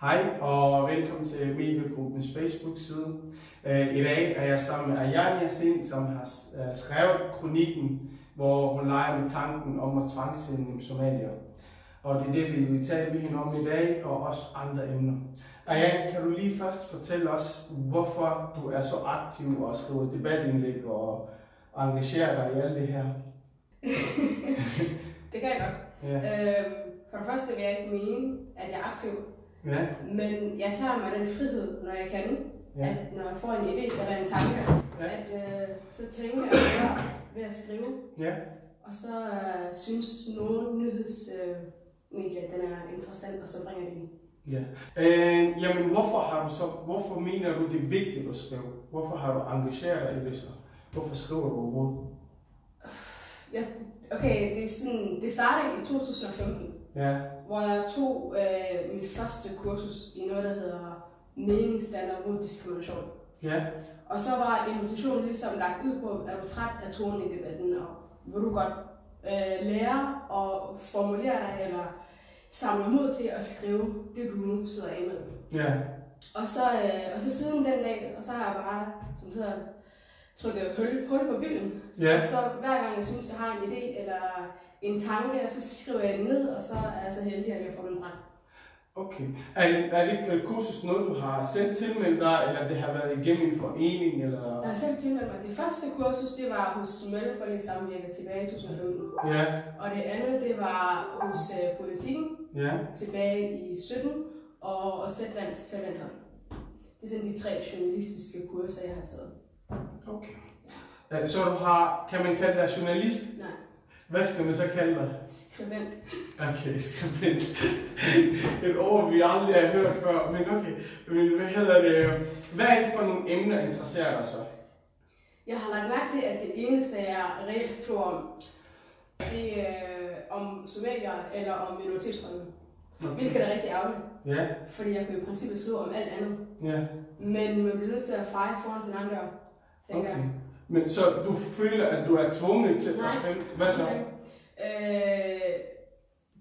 Hej og velkommen til Mediegruppens Facebook-side. Øh, I dag er jeg sammen med Ayani Yasin, som har øh, skrevet kronikken, hvor hun leger med tanken om at tvangssende somalier. Og det er det, vi vil tale med hende om i dag, og også andre emner. Ayani, kan du lige først fortælle os, hvorfor du er så aktiv og skriver debatindlæg og engagerer dig i alt det her? det kan jeg godt. Ja. Øhm, for det første vil jeg ikke mene, at jeg er aktiv, Ja. men jeg tager mig den frihed, når jeg kan, Ja. at når jeg får en idé eller en tanke, Ja. at øh, så tænker jeg mere ved at skrive, Ja. og så øh, synes nogle nyhedsmedier, øh, den er interessant, og så bringer jeg den. Ja. Øh, jamen, hvorfor har du så, hvorfor mener du, det er vigtigt at skrive? Hvorfor har du engageret dig i det så? Hvorfor skriver du overhovedet? Jeg, okay, det, er sådan, det startede i 2015, Ja, hvor jeg tog øh, mit første kursus i noget, der hedder meningsdanner mod diskrimination. ja, Og så var invitationen ligesom lagt ud på, er du træt af tonen i debatten, og vil du godt øh, lære at formulere dig, eller samle mod til at skrive det, du nu sidder af med. ja, Og så, øh, og så siden den dag, og så har jeg bare, som det hedder, trykket hul, hul på bilen. ja. Og så hver gang jeg synes, jeg har en idé eller en tanke, så skriver jeg den ned, og så er jeg så heldig, at jeg får den bragt. Okay. Er, er det et kursus noget, du har selv tilmeldt dig, eller det har været igennem en forening, eller? Jeg har selv tilmeldt mig. Det første kursus, det var hos Mellemfolkelig Samvirke tilbage i 2015. Ja, Og det andet, det var hos øh, politikken ja, tilbage i 17 og, og Sætlands Talenthold. Det er sådan de tre journalistiske kurser, jeg har taget. okay. Ja, Så du har, kan man kalde dig journalist? Nej, Hvad skal man så kalde dig? skribent. Okay, skribent. Et ord, vi aldrig har hørt før, men okay. Men hvad hedder det? Hvad er det for nogle emner, der interesserer dig så? Jeg har lagt mærke til, at det eneste, jeg reelt skriver om, det er øh, om somalier eller om minoritetsronden. Hvilket er rigtig ærgerligt, Ja, fordi jeg kan i princippet skrive om alt andet. ja. Men man bliver nødt til at feje foran sin egen dør, tænker Okay. jeg. Men så du føler, at du er tvunget til Nej. at skrive? Hvad så? Øh,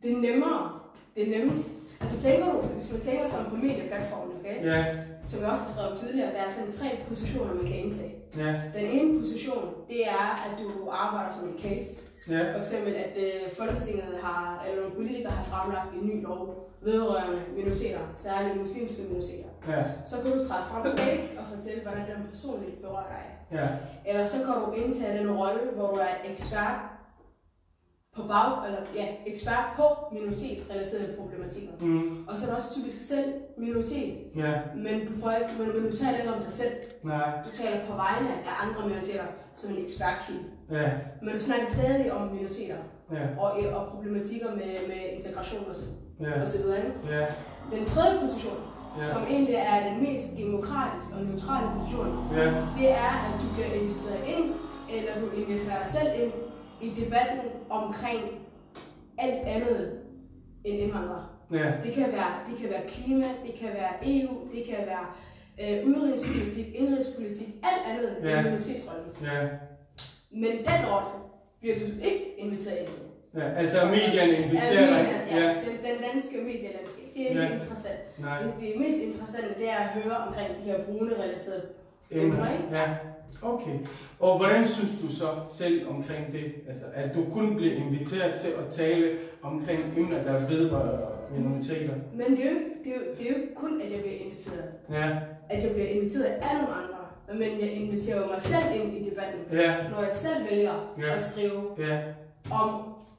det er nemmere. Det er nemmest. Altså tænker du, hvis man tænker sådan på medieplatformen, okay? Ja, som jeg også har skrevet om tidligere, der er sådan tre positioner, man kan indtage. ja, Den ene position, det er, at du arbejder som en case. Ja, For eksempel, at øh, Folketinget har, eller nogle politikere har fremlagt en ny lov vedrørende minoriteter, særligt muslimske minoriteter. ja, Så kan du træde frem case og fortælle, hvordan den personligt berører dig. ja, Eller så kan du indtage den rolle, hvor du er ekspert på bag, eller ja, ekspert på minoritetsrelaterede problematikker. mm, Og så er du også typisk selv minoritet, ja, men du, får ikke, men, men du taler ikke om dig selv. nej, Du taler på vegne af andre minoriteter som en ekspertkilde. Ja, Men du snakker stadig om minoriteter ja, og, og problematikker med, med integration og så, ja, og så videre. ja, Den tredje position, Ja. som egentlig er den mest demokratiske og neutrale position, ja, det er, at du bliver inviteret ind, eller du inviterer dig selv ind i debatten omkring alt andet end indvandrere. ja, Det kan være, det kan være klima, det kan være EU, det kan være øh, udenrigspolitik, indrigspolitik, alt andet Ja. end minoritetsrollen. ja, Men den rolle bliver du ikke inviteret ind til. ja. Altså medierne inviterer dig? ja. Ja, Den, den danske medielandskab, det er ikke Ja. interessant. nej. Det, det mest interessante, det er at høre omkring de her brune-relaterede Emner, ikke? Ja, okay. Og hvordan synes du så selv omkring det? Altså, at du kun bliver inviteret til at tale omkring emner, der vedrører minoriteter? Men det er, jo, ikke- det, er jo, det er jo kun, at jeg bliver inviteret. Ja, At jeg bliver inviteret af nogle andre. Men jeg inviterer mig selv ind i debatten. ja, Når jeg selv vælger Ja. at skrive ja, om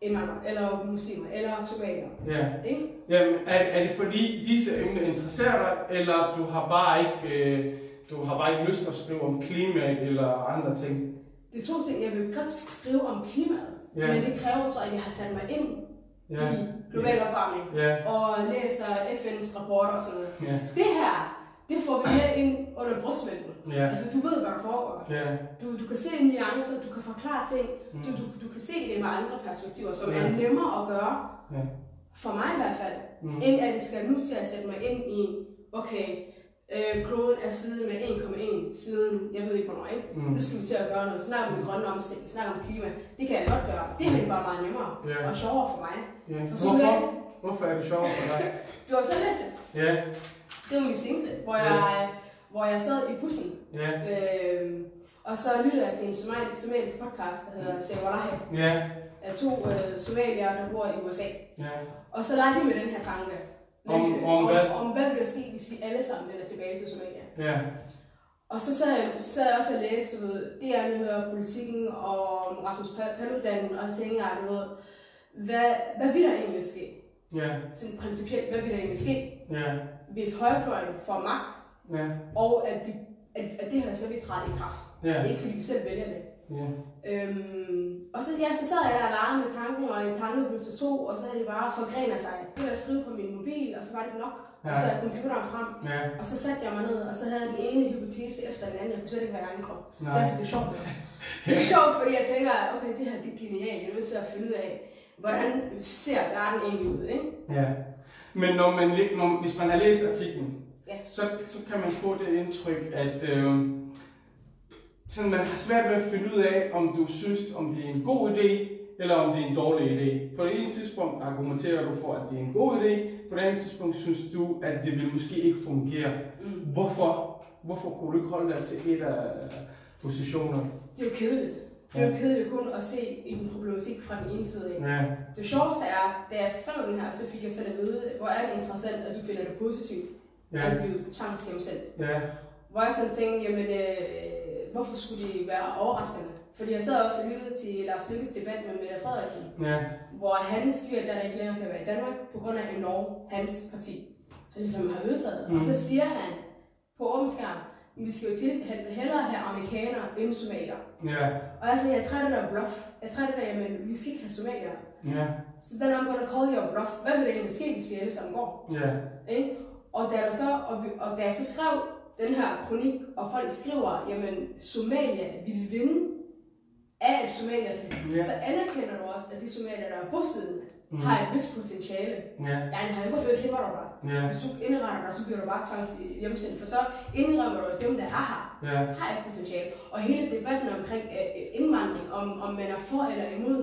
indvandrere, eller muslimer, eller somalier. ja. Ikke? Jamen, er, er det fordi disse emner interesserer dig, eller du har bare ikke, øh, du har bare ikke lyst til at skrive om klimaet eller andre ting? Det er to ting. Jeg vil godt skrive om klimaet. Ja. Men det kræver så, at jeg har sat mig ind Ja, i global opvarmning. ja, Og læser FN's rapporter og sådan noget. ja, Det her, det får vi med ind under brystmælken. ja, Altså, du ved, hvad der foregår. ja, Du, du kan se nuancer, du kan forklare ting, Mm. du, du, du kan se det med andre perspektiver, som Ja. er nemmere at gøre, Ja. for mig i hvert fald, Mm. end at jeg skal nu til at sætte mig ind i, okay, øh, kloden er steget med 1,1 siden, jeg ved ikke hvornår, ikke? Mm. Nu skal vi til at gøre noget, snakke om den grønne omstilling, snakke om klima, det kan jeg godt gøre. Det er bare meget nemmere Ja. og sjovere for mig. Ja. For så Hvorfor? vil- Hvorfor er det sjovt for dig? Du har så læst det. Ja, Det var min seneste, hvor jeg, hvor jeg sad i bussen, ja, øh, og så lyttede jeg til en somali- somalisk podcast, der hedder Sewalahi, ja, af to øh, somalier, der bor i USA. ja. Og så legede de med den her tanke. Om- nemlig, om hvad? Om, om hvad ville der ske, hvis vi alle sammen vender tilbage til Somalia. Ja, Og så sad jeg, så sad jeg også og læste, du ved, DR Nyheder, Politikken og Rasmus Pa- Paludan, og så tænkte jeg, du ved, hvad, hvad vil der egentlig ske? ja, Sådan principielt, hvad vil der egentlig ske, ja, hvis højrefløjen får magt, ja, og at, de, at, at det her så vil træde i kraft. ja, Ikke fordi vi selv vælger det. ja, Øhm, og så, ja, så sad jeg der og legede med tanken, og en tanke blev til to, og så havde det bare forgrenet sig. Det var at skrive på min mobil, og så var det nok. Og så Ja. havde computeren frem, ja, og så satte jeg mig ned, og så havde jeg den ene hypotese efter den anden. Jeg kunne slet ikke være i egen krop. Derfor det er sjovt. Det er sjovt, fordi jeg tænker, okay, det her det er genialt. Jeg er nødt til at finde ud af, hvordan ser verden egentlig ud, ikke? ja. Men når man, når, hvis man har læst artiklen, Ja. så, så kan man få det indtryk, at øh, sådan, man har svært ved at finde ud af, om du synes, om det er en god idé, eller om det er en dårlig idé. På det ene tidspunkt argumenterer du for, at det er en god idé, på det andet tidspunkt synes du, at det vil måske ikke fungere. Mm. Hvorfor? Hvorfor kunne du ikke holde dig til et af positionerne? Det er jo kedeligt. Det er jo kedeligt kun at se en problematik fra den ene side af. Ja, Det sjoveste er, da jeg skrev den her, så fik jeg sådan at vide, hvor er det interessant, at du finder det positivt, ja, at blive tvangshjemsendt. ja, Hvor jeg sådan tænkte, jamen, øh, hvorfor skulle det være overraskende? Fordi jeg sad også og lyttede til Lars Lykkes debat med Mette Frederiksen, ja, hvor han siger, at der ikke længere kan være i Danmark, på grund af en lov, hans parti han ligesom har vedtaget. Mm. Og så siger han på åben skærm, vi skal jo til, altså hellere have amerikanere end somalier. ja, Og jeg sagde, jeg er træt af det der bluff. Jeg er træt af det, jamen, vi skal ikke have somalier. ja, Så then I'm gonna call you a bluff. Hvad vil det egentlig ske, hvis vi alle sammen går? ja, Ikke? Og da, der så, og, vi, og da jeg så skrev den her kronik, og folk skriver, jamen Somalia ville vinde af et Somalia til, Ja. så anerkender du også, at de somalier, der er bosiddende, mm. har et vist potentiale. ja, jeg har ikke hørt hæmmer bare. Ja, Hvis du indretter dig, så bliver du bare tvangs hjemsendt, for så indrømmer du, at dem, der er her, ja, har et potentiale. Og hele debatten omkring øh, indvandring, om, om man er for eller imod,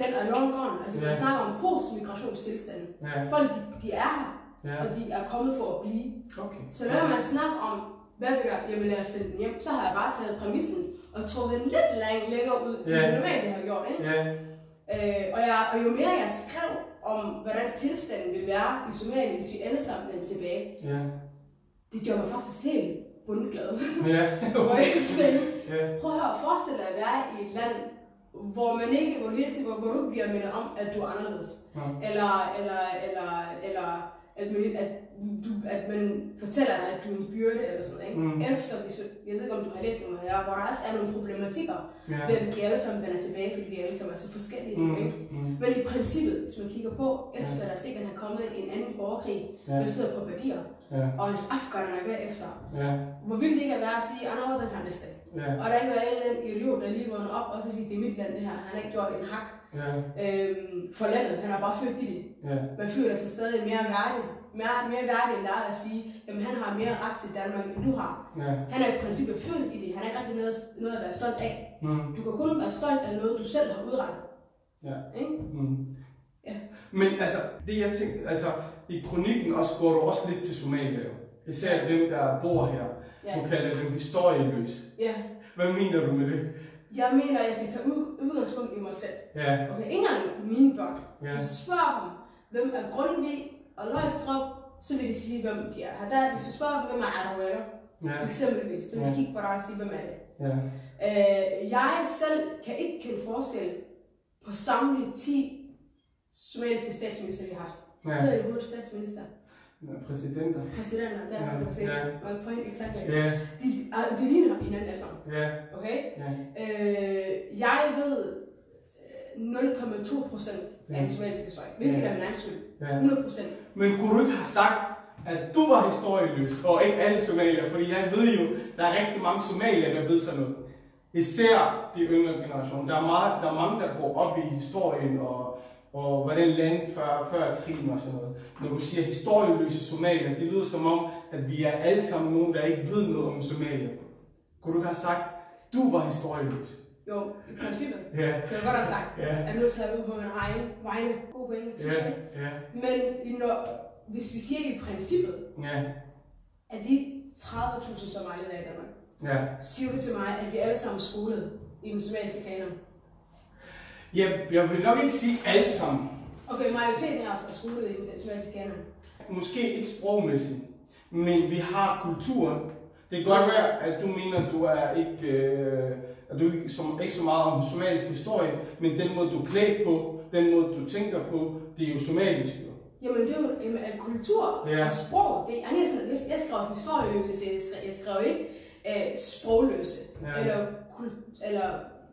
den er long gone. Altså, vi Ja. snakker om post-migrationstilstanden. ja, Folk, de, de er her, ja, og de er kommet for at blive. okay. Så når man snakker om, hvad vil jeg, jamen lad os sende den hjem, så har jeg bare taget præmissen og trukket den lidt læng- længere ud, end Ja. det normalt vi har gjort. Ikke? Ja, Øh, og, jeg, og jo mere jeg skrev om, hvordan tilstanden ville være i Somalia, hvis vi alle sammen vendte tilbage, ja, det gjorde mig faktisk helt bundglad. ja, Hvor jeg tænkte, ja, Prøv at høre, forestil dig at være i et land, hvor man ikke, hvor, hele tiden, hvor, hvor du bliver mindet om, at du er anderledes. Ja. Eller, eller, eller, eller at, at, du, at man fortæller dig, at du er en byrde eller sådan noget. Ikke? Mm. Efter, hvis, jeg ved ikke, om du har læst noget, ja, hvor der også er nogle problematikker, ja, ved at vi alle sammen vender tilbage, fordi vi alle sammen er så forskellige. Mm, Ikke? mm, Men i princippet, hvis man kigger på, efter der sikkert har kommet en anden borgerkrig, Ja. baseret på værdier, ja, og hvis afghanerne er efter, ja, hvor vildt det ikke at være at sige, at noget den her næste. ja, Og der ikke var en eller anden idiot, der lige vågnede op og så siger, det er mit land det her. Han har ikke gjort en hak ja, øhm, for landet. Han har bare født i det. ja, Man føler sig stadig mere værdig. Mere, mere værdig end er at sige, jamen han har mere ret til Danmark, end du har. ja, Han er i princippet født i det. Han er ikke rigtig noget, noget at være stolt af. mm, Du kan kun være stolt af noget, du selv har udrettet. Ja. Ikke? mm. Ja. Men altså, det jeg tænkte, altså, i kronikken også går du også lidt til Somalia jo. Især dem, der bor her. Ja. Du kalder dem historieløse. ja. Hvad mener du med det? Jeg mener, at jeg kan tage ud- udgangspunkt i mig selv. Ja, Okay, ikke engang mine børn. ja, Hvis du spørger dem, hvem er Grundtvig og Løgstrup, så vil de sige, hvem de er. Her der, hvis du spørger dem, hvem er Aruela, ja, eksempelvis, så vil de Ja. kigge på dig og sige, hvem er det. ja, Øh, jeg selv kan ikke kende forskel på samtlige 10 somaliske statsminister, vi har haft. ja, Hvad hedder det hovedet statsminister? præsidenter. Præsidenter, der har man set. Man får helt eksakt. Ja, De, de ligner hinanden alle sammen. ja, Okay? ja, Øh, jeg ved øh, 0,2 procent af den somaliske historie, hvilket Ja. er min egen skyld. ja. 100 procent. Men kunne du ikke have sagt, at du var historieløs, og ikke alle somalier? Fordi jeg ved jo, der er rigtig mange somalier, der ved sådan noget. Især de yngre generation. Der er, meget, der er mange, der går op i historien og, og hvordan landet før, før krigen og sådan noget. Når du siger historieløse somalier, det lyder som om, at vi er alle sammen nogen, der ikke ved noget om somalier. Kunne du ikke have sagt, du var historieløs? Jo, i princippet. Ja, Det kan jeg godt have sagt. ja, Jeg er nødt til at ud på min egen vegne. God pointe. ja, ja, Men når, hvis vi siger i princippet, Ja, at de 30.000 somalier, der er i Danmark, ja. så siger du til mig, at vi alle sammen er skolet i den somaliske kanon. Jeg, jeg vil nok ikke sige alt sammen. Okay, majoriteten af os er skolet i den somaliske kanon. Måske ikke sprogmæssigt, men vi har kulturen. Det kan godt være, at du mener, at du er ikke, øh, at du ikke, som, ikke så meget om somalisk historie, men den måde, du er klædt på, den måde, du tænker på, det er jo somalisk. Jo. Jamen, det er jo jamen, kultur Ja. og sprog. Det er, jeg, jeg, jeg skrev historieløse, så jeg skrev, jeg skrev ikke øh, sprogløse Ja. eller, kul, eller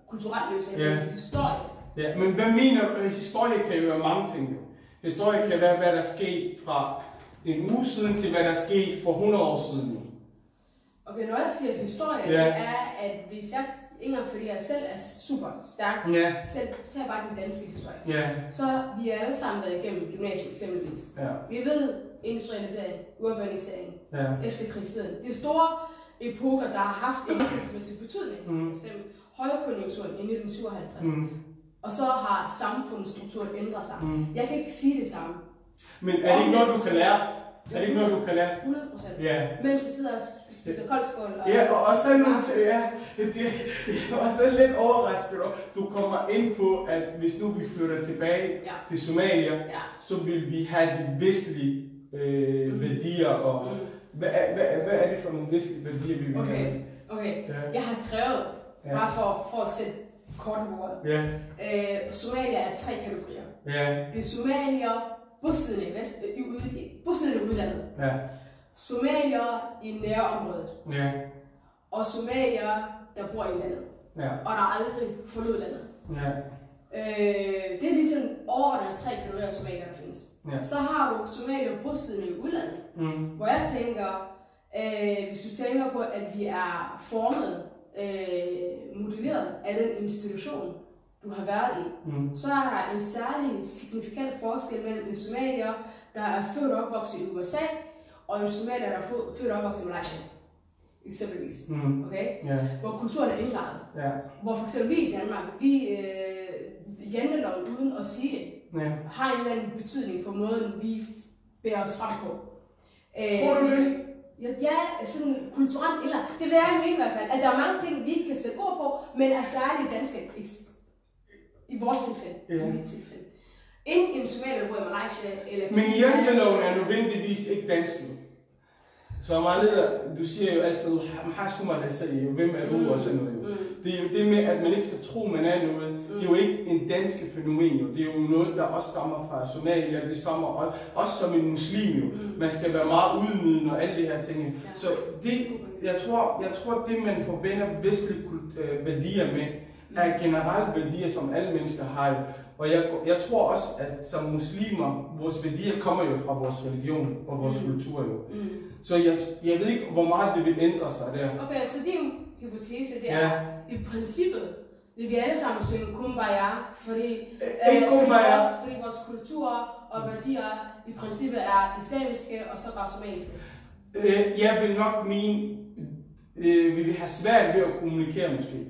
kulturelløse. Jeg skrev Ja. historie. Ja, men hvad mener du? Historie kan jo være mange ting. Historie kan være, hvad der er sket fra en uge siden til hvad der er sket for 100 år siden. Okay, når jeg siger historie, Ja. det er, at hvis jeg, engang fordi jeg selv er super stærk, Ja, selv tager bare den danske historie, ja, så vi er alle sammen været igennem gymnasiet eksempelvis. ja, Vi ved industrialisering, urbanisering, ja. efterkrigstiden. Det er store epoker, der har haft en udviklingsmæssig betydning. Mm. For eksempel højkonjunkturen i 1957. Mm, Og så har samfundsstrukturen ændret sig. mm. Jeg kan ikke sige det samme. Men er det ikke noget, du kan lære? Er det ikke noget, du kan lære? 100 procent. Ja. Mens vi sidder og spiser koldskål. Og Ja, og, og så er nogle ting, ja, det, jeg var så lidt overrasket over, du kommer ind på, at hvis nu vi flytter tilbage Ja. til Somalia, Ja. så vil vi have de vestlige øh, Mm. værdier, og Mm. hvad, er, hvad, er- hvad er det for nogle vestlige værdier, vi vil Okay. have? Okay, Ja. jeg har skrevet, Ja. bare for, for at sætte kort på bordet. Ja, Øh, Somalia er tre kategorier. ja, Det er somalier bosiddende i, vest, i, ud- i, bosiddende i udlandet. ja, Somalier i nærområdet. ja, Og somalier, der bor i landet. ja, Og der aldrig forlod landet. ja, Øh, det er ligesom overordnet tre kategorier af somalier, der findes. Ja. Så har du somalier bosiddende i udlandet. mm, Hvor jeg tænker, øh, hvis du tænker på, at vi er formet, øh, modelleret af den institution, du har været i, så er der en særlig signifikant forskel mellem en somalier, der er født og opvokset i USA, og en somalier, der er fø- født og opvokset i Malaysia. Eksempelvis. mm, Okay? Hvor kulturen er indlejret. ja, Hvor for eksempel vi i Danmark, vi øh, janteloven uden at sige det, ja. har en eller anden betydning for måden, vi bærer os frem på. Øh, Tror du det? Ja, ja, sådan kulturelt, eller det vil jeg mene i hvert fald, at der er mange ting, vi ikke kan sætte ord på, men er særligt danske, i- vores tilfælde, Ja. i mit tilfælde. Ingen en somalier bor i Malaysia, eller Men janteloven er nødvendigvis ikke dansk. jo. Så meget leder, du siger jo altid, man da sige, hvem er du, og sådan noget. Jo. Mm. Det er jo det med, at man ikke skal tro, man er noget. Det er jo ikke en dansk fænomen, jo. Det er jo noget, der også stammer fra Somalia. Det stammer også, også som en muslim, jo. Mm. Man skal være meget ydmygende og alle de her ting. Ja. Så det, jeg tror, jeg tror, det man forbinder vestlige øh, værdier med, er generelle værdier, som alle mennesker har. jo. Og jeg, jeg tror også, at som muslimer, vores værdier kommer jo fra vores religion og vores Mm. kultur jo. Mm. Så jeg, jeg ved ikke, hvor meget det vil ændre sig der. Okay, så det er jo hypotese, det Ja. er i princippet, vil vi alle sammen synge kumbaya, fordi, Øh, fordi, kumbaya. vores, fordi vores kultur og værdier i princippet er islamiske og så somaliske. Øh, jeg vil nok mene, øh, vi vil have svært ved at kommunikere måske.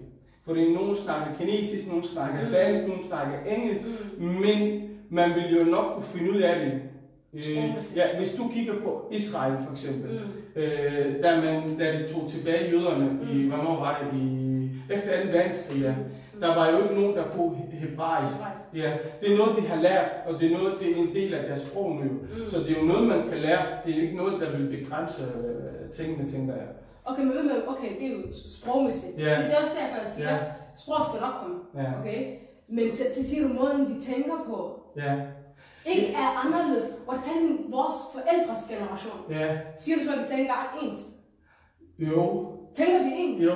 Fordi nogen snakker kinesisk, nogen snakker Mm. dansk, nogen snakker engelsk. Mm. Men man vil jo nok kunne finde ud af det. Øh, ja, hvis du kigger på Israel for eksempel, Mm. øh, da, man, da de tog tilbage jøderne i, Mm. hvornår var det, i, efter 2. verdenskrig, ja, Mm. der var jo ikke nogen, der kunne he- hebraisk. Ja, det er noget, de har lært, og det er, noget, det er en del af deres sprog nu. Mm. Så det er jo noget, man kan lære. Det er ikke noget, der vil begrænse øh, tingene, tænker jeg. Okay, men hvad med, okay, det er jo sprogmæssigt. Ja. Det, det er også derfor, jeg siger, Ja. sprog skal nok komme. Ja. Okay? Men så, så siger du måden, vi tænker på, Ja. ikke er anderledes. Hvor det tager vores forældres generation. Ja. Siger du så, at vi tænker ens? Jo. Tænker vi ens? Jo.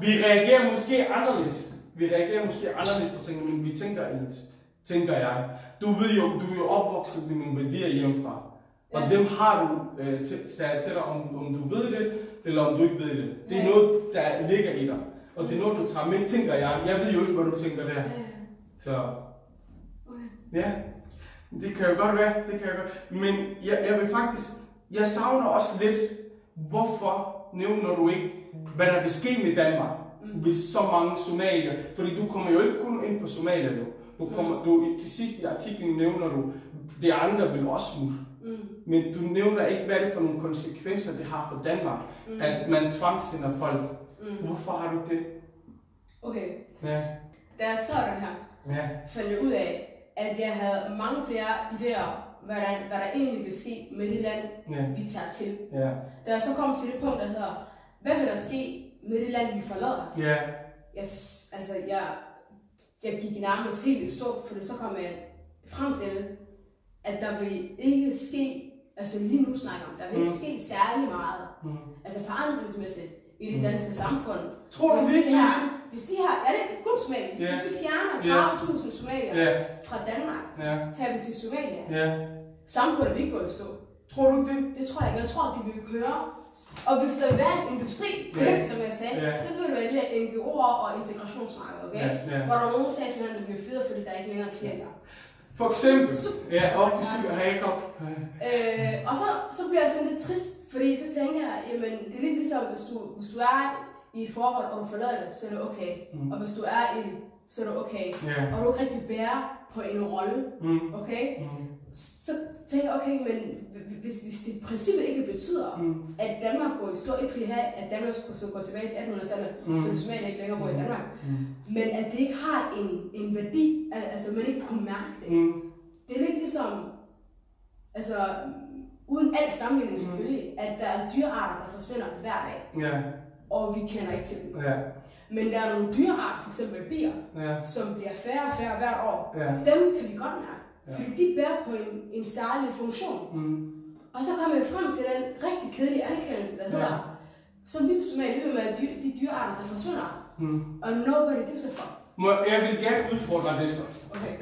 Vi reagerer måske anderledes. Vi reagerer måske anderledes på tingene, men vi tænker ens. Tænker jeg. Du ved jo, du er jo opvokset med nogle værdier hjemmefra. Og Ja. dem har du øh, til, til, til dig, om, om du ved det, eller om du ikke ved det. Det er Ja. noget, der ligger i dig. Og det er noget, du tager med, tænker jeg. Jeg ved jo ikke, hvad du tænker der. Så ja, det kan jo godt være. Det kan jeg godt. Men jeg, jeg vil faktisk, jeg savner også lidt, hvorfor nævner du ikke, hvad der vil ske med Danmark, Mm. hvis så mange somalier, fordi du kommer jo ikke kun ind på Somalia jo. Du kommer, du, til sidst i artiklen nævner du, det andre vil også smutte. Mm. Men du nævner ikke, hvad det er for nogle konsekvenser, det har for Danmark, Mm. at man tvangssender folk. Mm. Hvorfor har du det? Okay, Ja, da jeg skrev den her, ja, fandt jeg ud af, at jeg havde mange flere idéer, hvad der, hvad der egentlig vil ske med det land, ja, vi tager til. ja, Da jeg så kom til det punkt, der hedder, hvad vil der ske med det land, vi forlader? ja, Jeg, altså, jeg, jeg gik nærmest helt i stå, for så kom jeg frem til, at der vil ikke ske, altså lige nu snakker om, der vil ikke Mm. ske særlig meget, mm. altså forandringsmæssigt i det Mm. danske samfund. Tror du Hvis de virkelig her, det? hvis de her, er det kun Somalia, Ja. hvis vi fjerner Ja. 30.000 somalier Ja, fra Danmark, ja, tager vi til Somalia, ja. samfundet vil ikke gå i stå. Tror du det? Det tror jeg ikke. Jeg tror, at de vil køre. Og hvis der vil være en industri, Ja. som jeg sagde, Ja. så vil det være de NGO'er og integrationsmarkeder, okay? Ja, ja. Hvor der er nogle sagsmænd, der bliver fyret, fordi der er ikke længere klienter. For eksempel. Så- Ja, op i syg og Hager. Øh, og så, så bliver jeg sådan lidt trist, fordi så tænker jeg, jamen det er lidt ligesom, hvis du, hvis du er i et forhold, og du forlader det, så er det okay. Mm. Og hvis du er i det, så er det okay. Ja. Og du ikke rigtig bærer på en rolle, Mm. okay? Mm. Så tænker jeg, okay, men hvis, hvis det i princippet ikke betyder, Mm. at Danmark går i stå, ikke fordi have, at Danmark skulle gå tilbage til 1800-tallet, Mm. mm. fordi Somalia ikke længere bor i Danmark, Mm. men at det ikke har en, en værdi, al- altså man ikke kunne mærke det. Mm. Det er lidt ligesom, altså uden al sammenligning Mm. selvfølgelig, at der er dyrearter, der forsvinder hver dag, Ja, og vi kender ikke til dem. ja, Men der er nogle dyrearter, f.eks. bier, ja, som bliver færre og færre hvert år. ja. Dem kan vi godt mærke, Ja. fordi de bærer på en, en særlig funktion. Mm. Og så kommer vi frem til den rigtig kedelige anerkendelse, der Ja. hedder, som vi som er med de, de dyrearter, der forsvinder, Mm. og nobody gives a fuck. Må, jeg vil gerne udfordre det så. Okay.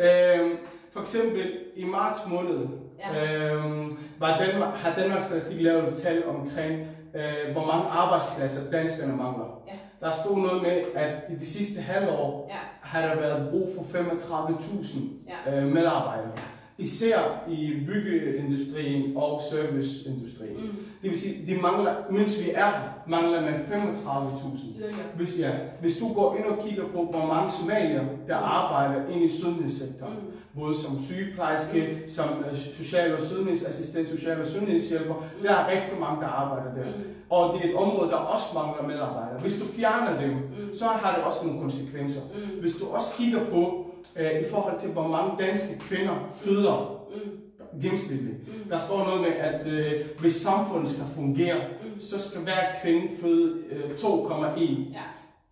Øhm, for eksempel i marts måned Ja. øhm, var Danmark, har Danmarks Statistik lavet et tal omkring, øh, hvor mange arbejdspladser danskerne mangler. Ja. Der stod noget med, at i de sidste halvår Ja. har der været brug for 35.000 Ja. øh, medarbejdere. Især i byggeindustrien og serviceindustrien. Mm. Det vil sige, de mangler, mens vi er her, mangler man 35.000. Yderligere. Hvis, ja, hvis du går ind og kigger på, hvor mange somalier, der arbejder ind i sundhedssektoren, Mm. både som sygeplejerske, som øh, social- og sundhedsassistent, social- og sundhedshjælper, der er rigtig mange, der arbejder der. Mm. Og det er et område, der også mangler medarbejdere. Hvis du fjerner dem, Mm. så har det også nogle konsekvenser. Mm. Hvis du også kigger på, øh, i forhold til, hvor mange danske kvinder føder Mm. gennemsnitligt, Mm. der står noget med, at øh, hvis samfundet skal fungere, Mm. så skal hver kvinde føde øh, 2,1. Ja.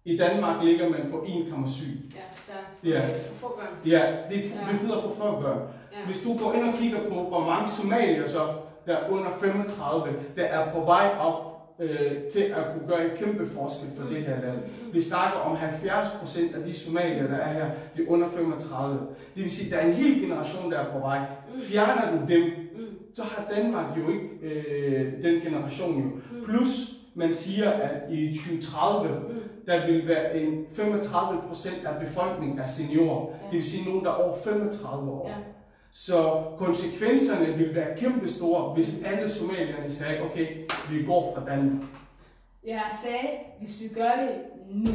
I Danmark ligger man på 1,7. Ja, der Ja. for få børn. Ja, det, Ja. det føder for få børn. Ja. Hvis du går ind og kigger på, hvor mange somalier så, der er under 35, der er på vej op øh, til at kunne gøre en kæmpe forskel for det her land. Vi snakker om 70 procent af de somalier, der er her, de er under 35. Det vil sige, at der er en hel generation, der er på vej. Fjerner du dem, så har Danmark jo ikke øh, den generation jo. Plus, man siger, at i 2030, Mm. der vil være en 35 procent af befolkningen er seniorer. Det vil sige nogen, der er over 35 år. Så konsekvenserne vil være kæmpe store, hvis alle somalierne sagde, okay, vi går fra Danmark. Jeg sagde, hvis vi gør det nu,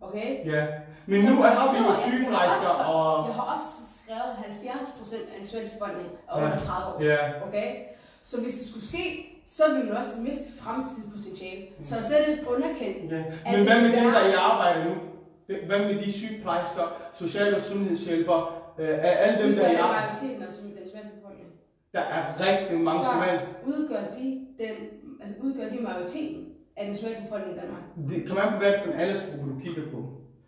okay? Ja. Men Så nu har vi jo sygeplejersker og... Jeg har også skrevet 70 procent af en svensk befolkning er Ja. under 30 år. Ja, Okay? Så hvis det skulle ske, så vil man også miste fremtidigt potentiale. Så er slet ikke underkendt. ja. Er Men det hvad med dem, der er i arbejde nu? Hvad med de sygeplejersker, social- og sundhedshjælpere, øh, alle dem, der er i arbejde? Der er rigtig mange somalier. udgør de, den, altså udgør de majoriteten af den svenske befolkning i Danmark. Det kommer an på, for en aldersgruppe du kigger på.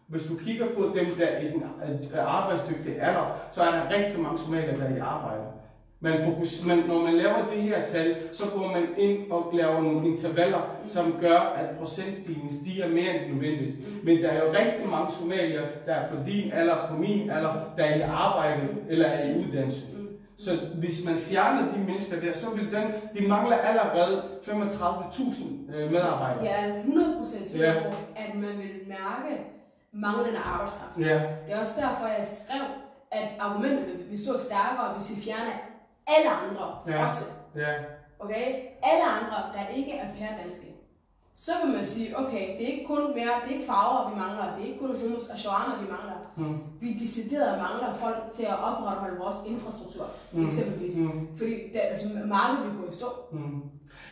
Hvis du kigger på dem, der er i den øh, arbejdsdygtige alder, så er der rigtig mange somalier, der er i arbejde. Man fokus, man, når man laver det her tal, så går man ind og laver nogle intervaller, som gør, at procentdelen stiger mere end nødvendigt. Men der er jo rigtig mange somalier, der er på din alder, på min alder, der er i arbejde eller er i uddannelse. Mm. Så hvis man fjerner de mennesker der, så vil den, de mangler allerede 35.000 øh, medarbejdere. Jeg er 100% sikker Ja. på, at man vil mærke manglende arbejdskraft. Ja. Det er også derfor, jeg skrev, at argumentet vil stå stærkere, hvis vi fjerner alle andre Ja. også. Ja. Okay? Alle andre, der ikke er pærdanske. så vil man sige, okay, det er ikke kun mere, det er ikke farver, vi mangler, det er ikke kun hummus og shawarma, vi mangler. Mm. Vi decideret mangler folk til at opretholde vores infrastruktur, Mm. eksempelvis. Mm. Fordi det, altså, markedet vil gå i stå. Mm.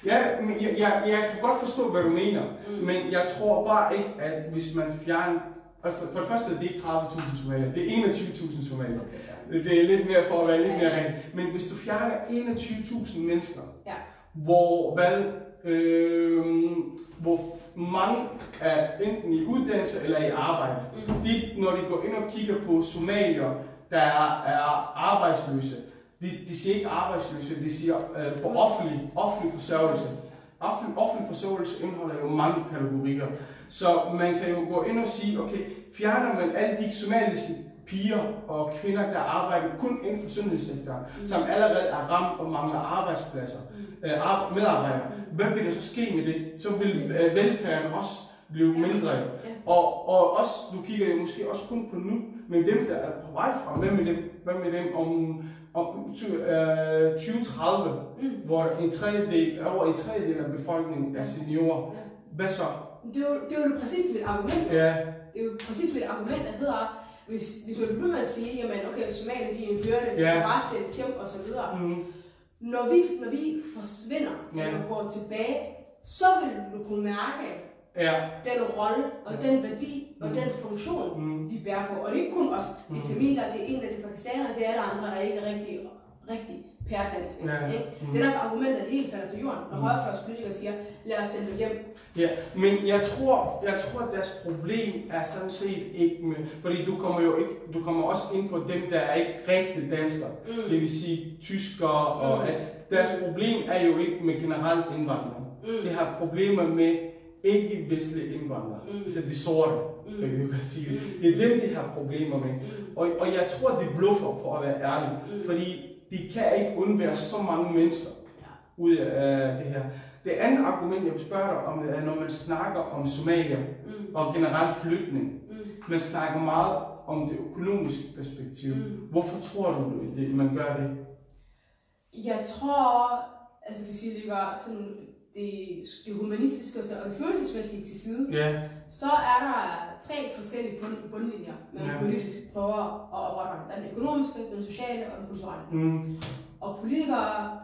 Ja, men jeg, jeg, jeg kan godt forstå, hvad du mener, Mm. men jeg tror bare ikke, at hvis man fjerner... Altså, for det første er det ikke 30.000 somalier, det er 21.000 somalier. Okay, så. Det er lidt mere for at være lidt mere ren. Men hvis du fjerner 21.000 mennesker, Ja. hvor, hvad, øh, hvor mange er enten i uddannelse eller i arbejde, Mm. de, når de går ind og kigger på somalier, der er, er arbejdsløse, de, de siger ikke arbejdsløse, de siger øh, på offentlig, offentlig forsørgelse. Offentlig, forsørgelse indeholder jo mange kategorier. Så man kan jo gå ind og sige, okay, fjerner man alle de somaliske piger og kvinder, der arbejder kun inden for sundhedssektoren, Mm. som allerede er ramt og mangler arbejdspladser, Mm. øh, ar- medarbejdere, hvad vil der så ske med det? Så vil øh, velfærden også blive mindre. Ja. Og, og også, du kigger jo måske også kun på nu, men dem, der er på vej frem, hvad med dem, hvad med dem om, om ty- øh, 2030, Mm. hvor en tredjedel, over en tredjedel af befolkningen er seniorer. Ja. Hvad så? Det er, jo, det er jo præcis mit argument. Ja, Det er jo præcis mit argument, der hedder, hvis, hvis man bliver med at sige, jamen okay, Somalia de er en byrde, de Ja. skal bare sættes hjem og så videre. mm, Når vi, når vi forsvinder, Ja. og går tilbage, så vil du kunne mærke ja, den rolle og Ja. den værdi og Mm. den funktion, mm, vi bærer på. Og det er ikke kun os, det Mm. er tamiler, det er en af de pakistanere, det er alle andre, der ikke er rigtig, rigtig pærdanske. Ja, ja. ikke? Mm. Det er derfor argumentet helt falder til jorden, når Mm. højrefløjspolitikere siger, lad os sende dem hjem. ja. Men jeg tror, jeg tror, at deres problem er sådan set ikke med, fordi du kommer jo ikke, du kommer også ind på dem, der er ikke rigtig danskere. Mm. Det vil sige tyskere og Mm. at deres problem er jo ikke med generelt indvandring. Mm. Det har problemer med ikke-vestlige indvandrere. Mm. Altså de sorte, Mm. kan vi jo godt sige det. Mm. Det er dem, de har problemer med. Mm. Og, og jeg tror, de bluffer, for at være ærlig. Mm. Fordi de kan ikke undvære så mange mennesker ud af det her. Det andet argument, jeg vil spørge dig om, det er, når man snakker om Somalia Mm. og generelt flytning. Mm. Man snakker meget om det økonomiske perspektiv. Mm. Hvorfor tror du, det, man gør det? Jeg tror, altså hvis vi lægger sådan det, det humanistiske og så- og det følelsesmæssige til side, Ja, så er der tre forskellige bund, bundlinjer, man Ja. politisk prøver at opretholde. Den økonomiske, den sociale og den kulturelle. mm, Og politikere,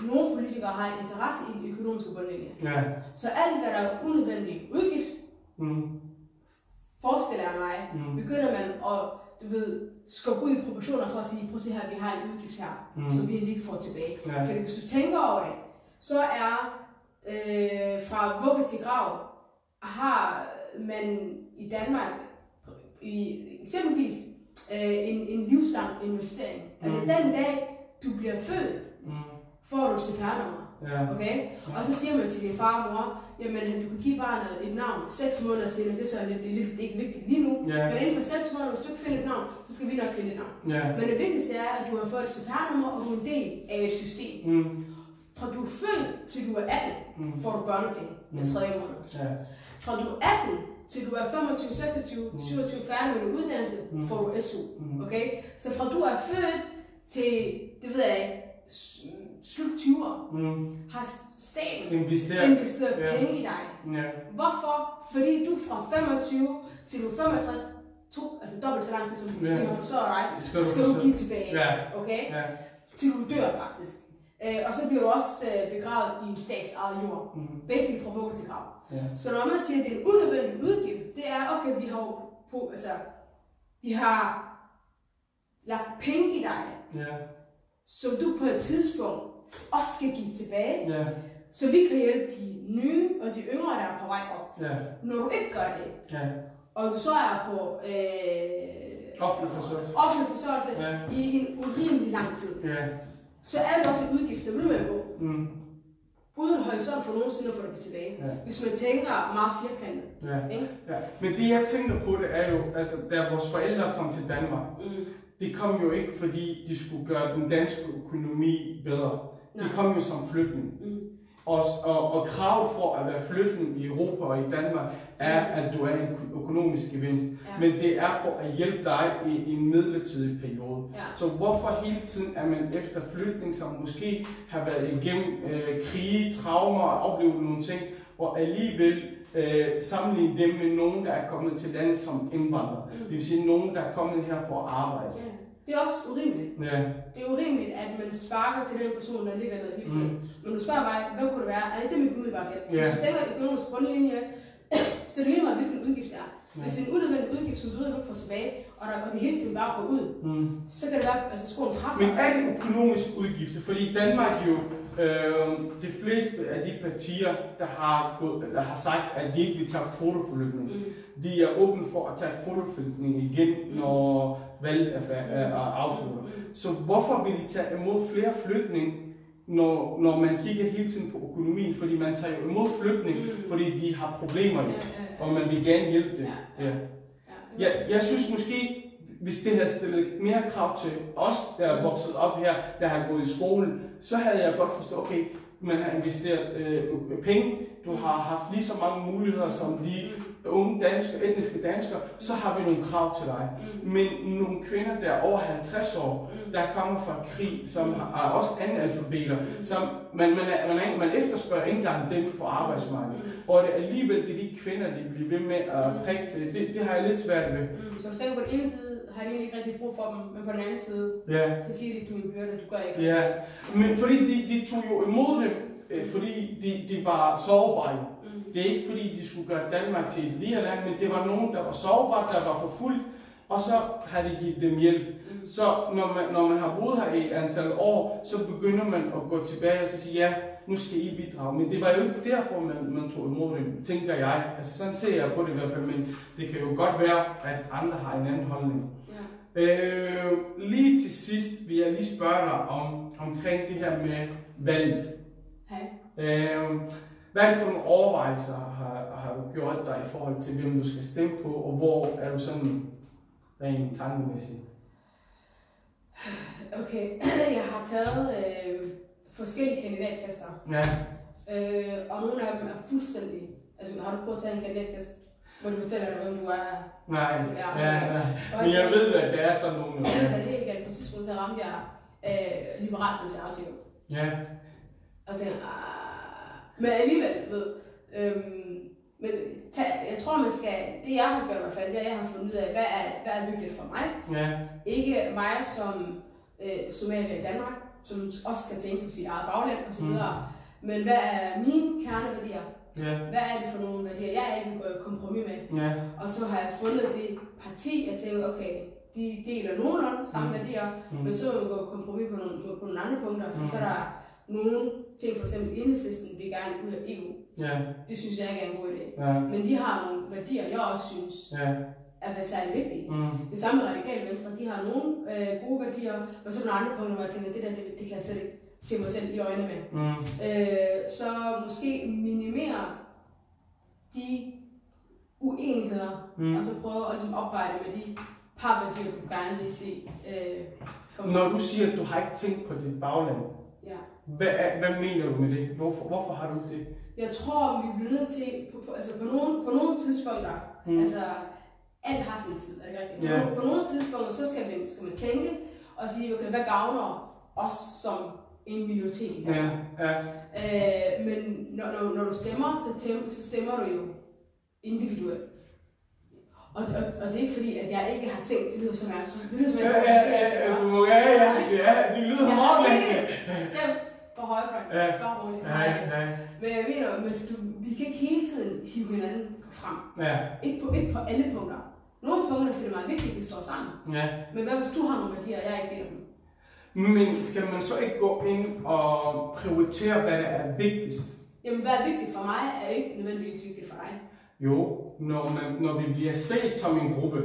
nogle politikere har en interesse i den økonomiske bundlinje. ja, Så alt, hvad der er unødvendig udgift, mm, forestiller jeg mig, mm, begynder man at du ved, skubbe ud i proportioner for at sige, prøv at se her, vi har en udgift her, mm. som vi ikke får tilbage. Ja. Fordi hvis du tænker over det, så er øh, fra vugge til grav, har man i Danmark i, eksempelvis øh, en, en livslang investering. Altså Mm. den dag, du bliver født, mm, får du et CPR-nummer. ja, Okay? Og så siger man til din far og mor, jamen du kan give barnet et navn 6 måneder senere, det er så lidt, det er lidt det er ikke vigtigt lige nu. Ja. Men inden for 6 måneder, hvis du ikke finder et navn, så skal vi nok finde et navn. ja, Men det vigtigste er, at du har fået et CPR-nummer, og du er en del af et system. mm, Fra du er født til du er 18, mm, får du børnepenge med Mm. 3 måneder. ja, Fra du er 18 til du er 25, 26, Mm. 27 færdig med din uddannelse, Mm. får du SU. mm, Okay? Så fra du er født til, det ved jeg ikke, slut 20'er, mm, har staten investere, investeret Ja. penge i dig. ja, Hvorfor? Fordi du fra 25 til du er 65, to, altså dobbelt så lang tid som Ja. de har forsørget dig, skal skal du give tilbage. Ja, Okay? ja, Til du dør faktisk. Øh, og så bliver du også øh, begravet i en statsejet jord. mm, Basically fra vugge til grav. ja, Så når man siger, at det er en unødvendig udgift, det er, okay, vi har på, altså, vi har lagt penge i dig, ja, som du på et tidspunkt også skal give tilbage, ja, så vi kan hjælpe de nye og de yngre, der er på vej op. ja, Når du ikke gør det, ja, og du så er på øh, offentlig forsørgelse. offentlig forsørgelse Ja, i en urimelig lang tid, ja, så er det også en udgift, der vil med at gå, mm, uden horisont for nogensinde at få det tilbage. Ja. Hvis man tænker meget firkantet. ja. Ikke? Ja, men det jeg tænker på, det er jo, altså da vores forældre kom til Danmark, Mm. det kom jo ikke fordi, de skulle gøre den danske økonomi bedre. De Nej. kom jo som flygtning. Mm. Og, og, og kravet for at være flygtning i Europa og i Danmark er, at du er en økonomisk gevinst. Ja. Men det er for at hjælpe dig i, i en midlertidig periode. Ja. Så hvorfor hele tiden er man efter flygtning, som måske har været igennem øh, krige, traumer og oplevet nogle ting, og alligevel øh, sammenligne dem med nogen, der er kommet til landet som indvandrere. Mm. Det vil sige nogen, der er kommet her for at arbejde. Ja. Det er også urimeligt. Ja. Det er urimeligt, at man sparker til den person, der ligger nede hele tiden. Mm. Men du spørger mig, hvad kunne det være? Er det det, mit umiddelbare gæt? Hvis du tænker økonomisk bundlinje, så er det lige meget, hvilken udgift det er. Ja. Hvis det er en unødvendig udgift, som du ved, du ikke får tilbage, og, der, og det hele tiden bare går ud, Mm. så kan det være, at altså, skoen presser. Men er det økonomisk udgifter? Fordi Danmark jo, øh, de fleste af de partier, der har, gået, der har sagt, at de ikke vil tage kvoteflygtning, Mm. de er åbne for at tage kvoteflygtning igen, når valget fa- afsluttet. Mm. Så hvorfor vil de tage imod flere flygtninge, når, når man kigger hele tiden på økonomien? Fordi man tager jo imod flygtninge, Mm. fordi de har problemer, Ja, ja, ja. og man vil gerne hjælpe dem. Ja, Ja. ja. Jeg, jeg synes måske, hvis det havde stillet mere krav til os, der er vokset op her, der har gået i skole, så havde jeg godt forstået, okay, man har investeret øh, penge, du har haft lige så mange muligheder som de unge danskere, etniske danskere, så har vi nogle krav til dig. Mm. Men nogle kvinder, der er over 50 år, Mm. der kommer fra krig, som er også analfabeter, Mm. som man, man, er, man, er, man efterspørger ikke engang dem på arbejdsmarkedet. Mm. Og det er alligevel det er de kvinder, de bliver ved med at prikke til. Det, det har jeg lidt svært ved. Mm. Så du tænker på den ene side, har de ikke rigtig brug for dem, men på den anden side, Ja. så siger de, at du er en byrde, du gør ikke. Ja, men fordi de, de tog jo imod dem, øh, fordi de, de var sårbare. Mm. Det er ikke fordi, de skulle gøre Danmark til et lille land, men det var nogen, der var sårbare, der var forfulgt, og så har de givet dem hjælp. Mm. Så når man, når man har boet her i et antal år, så begynder man at gå tilbage og så sige, ja, nu skal I bidrage. Men det var jo ikke derfor, man, man tog imod dem, tænker jeg. Altså sådan ser jeg på det i hvert fald, men det kan jo godt være, at andre har en anden holdning. Øh, lige til sidst vil jeg lige spørge dig om, omkring det her med valget. Hej. Øh, hvad er det for nogle overvejelser har, har du gjort dig i forhold til, hvem du skal stemme på, og hvor er du sådan rent tankemæssigt? Okay, jeg har taget øh, forskellige kandidattester, Ja, øh, og nogle af dem er fuldstændig... Altså, har du prøvet at tage en kandidattest, hvor du fortæller dig, hvem du er? nej, Ja. ja. Og Men jeg ved, at der er sådan nogle. Det er helt galt. På et tidspunkt, så ramte jeg øh, liberalt konservativ. Ja, Og så tænkte jeg, "Ah." men alligevel, ved. Øhm, men tag, jeg tror, man skal, det jeg har gjort i hvert fald, det er, jeg har fundet ud af, hvad er, hvad er vigtigt for mig. ja, Ikke mig som øh, somalier i Danmark, som også skal tænke på sit eget bagland osv., Mm. mm. men hvad er mine kerneværdier? Ja, Hvad er det for nogle værdier, jeg ikke vil gå i kompromis med? ja, Og så har jeg fundet det parti, jeg tænker, okay, de deler nogenlunde samme Mm. værdier, mm, men så vi gå i kompromis på nogle, på, nogle andre punkter, for Mm. så er der nogle ting, for eksempel enhedslisten vil gerne ud af EU. ja, Det synes jeg ikke er en god idé. ja, Men de har nogle værdier, jeg også synes ja, er særlig vigtige. mm, Det samme radikale venstre, de har nogle øh, gode værdier, og så nogle andre punkter, hvor jeg tænker, det der, det, det kan jeg slet ikke se mig selv i øjnene med. mm, Øh, så måske minimere de uenigheder, mm. og så prøve at ligesom opveje det med de par værdier, du gerne vil se. Øh, komme Når du siger, at du har ikke tænkt på dit bagland, Ja. hvad, er- hvad mener du med det? Hvorfor, hvorfor har du det? Jeg tror, vi bliver nødt til, på, på, altså på nogle, på nogle tidspunkter, Mm. altså alt har sin tid, er det rigtigt? På, Ja. nogle, på nogle tidspunkter, så skal man, skal man tænke og sige, okay, hvad gavner os som en minoritet? Ja, ja, Øh, men når, når, når du stemmer, så, tem, så stemmer du jo individuelt. Og, og, og det er ikke fordi, at jeg ikke har tænkt, det lyder som jeg, det lyder som jeg, ja, ja, ja, ja, ja, ja, det lyder jeg meget har rigtigt. ikke stemt på højrefløjen. Ja. Bare roligt. Nej, nej, Men jeg mener, hvis du, vi kan ikke hele tiden hive hinanden frem. ja, Ikke på, ikke på alle punkter. Nogle punkter så er det meget vigtigt, at vi står sammen. ja. Men hvad hvis du har nogle værdier, og jeg ikke deler dem? Men skal man så ikke gå ind og prioritere, hvad der er vigtigst? Jamen, hvad er vigtigt for mig, er ikke nødvendigvis vigtigt for dig. Jo, når, man, når vi bliver set som en gruppe.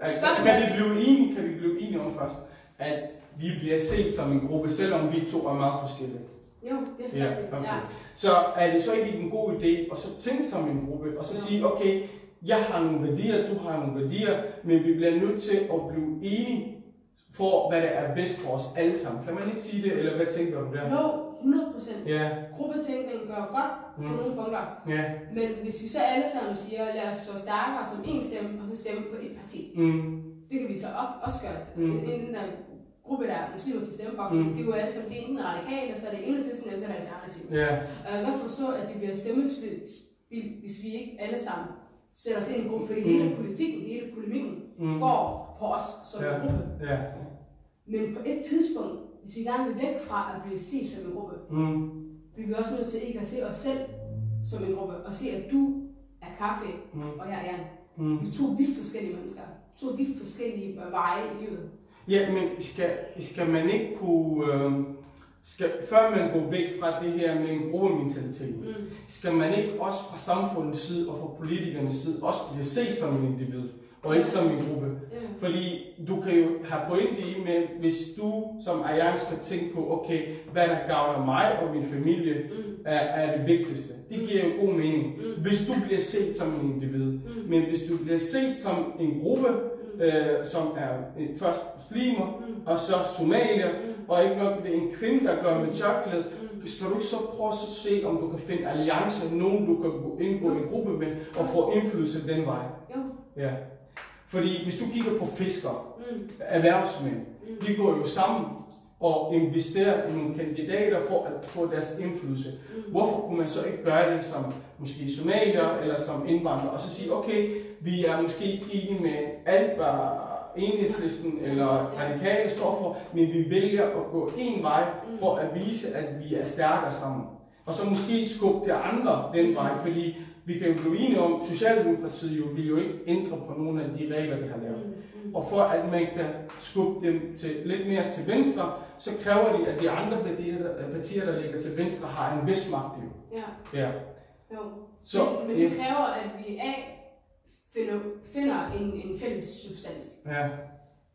Altså, Spørgsmålet Kan er- vi blive enige, kan vi blive enige om først, at vi bliver set som en gruppe, selvom vi to er meget forskellige. Jo, det er Ja, rigtigt. okay. Ja. Så er det så ikke en god idé at så tænke som en gruppe, og så Ja. sige, okay, jeg har nogle værdier, du har nogle værdier, men vi bliver nødt til at blive enige for, hvad der er bedst for os alle sammen. Kan man ikke sige det, eller hvad tænker du der? Jo, 100 procent. Ja, Gruppetænkning gør godt på Mm. nogle punkter. ja, Men hvis vi så alle sammen siger, lad os stå stærkere som en stemme, og så stemme på et parti. mm, Det kan vi så op, også gøre. Mm. Mm. En, en, en gruppe, der er muslimer til stemmeboksen, Mm. det er jo alle sammen, det er enten radikale, så er det enhedslisten, eller så er det alternativ. Ja. Og jeg kan godt forstå, at det bliver stemmespil, hvis vi ikke alle sammen sætter os ind i en gruppe, fordi Mm. hele politikken, hele polemikken Mm. går på os som en gruppe. Ja. Men på et tidspunkt, hvis vi gerne vil væk fra at blive set som en gruppe, Mm. bliver vi også nødt til ikke at se os selv som en gruppe, og se, at du er kaffe, Mm. og jeg er. Mm. Vi er to vidt forskellige mennesker. To vidt forskellige øh, veje i livet. Ja, men skal, skal man ikke kunne... Øh, skal, før man går væk fra det her med en gruppementalitet, Mm. skal man ikke også fra samfundets side og fra politikernes side også blive set som en individ, og ikke som en gruppe? Ja. Fordi du kan jo have pointe i, men hvis du som ejer skal tænke på, okay, hvad der gavner mig og min familie, Mm. er, er det vigtigste. Det giver jo god mening. Mm. Hvis du bliver set som en individ, Mm. men hvis du bliver set som en gruppe, Mm. øh, som er først muslimer, Mm. og så somalier, Mm. og ikke nok det er en kvinde, der gør med tørklæde, Mm. skal du ikke så prøve at se, om du kan finde alliance, nogen du kan gå- indgå i en gruppe med, og få indflydelse den vej. Jo. Ja. Fordi hvis du kigger på fiskere, Mm. erhvervsmænd, Mm. de går jo sammen og investerer i nogle kandidater for at få deres indflydelse. Mm. Hvorfor kunne man så ikke gøre det som måske somalier eller som indvandrere, og så sige, okay, vi er måske ikke enige med alt, hvad enhedslisten eller radikale står for, men vi vælger at gå en vej for at vise, at vi er stærkere sammen. Og så måske skubbe det andre den vej, fordi vi kan jo blive enige om, Socialdemokratiet jo vil jo ikke ændre på nogle af de regler, de har lavet. Mm. Og for at man kan skubbe dem til, lidt mere til venstre, så kræver de, at de andre partier, der, partier, der ligger til venstre, har en vis magt. Jo. Ja. Ja. Jo. Så, men, men det kræver, at vi A, finder, finder en, en fælles substans. ja.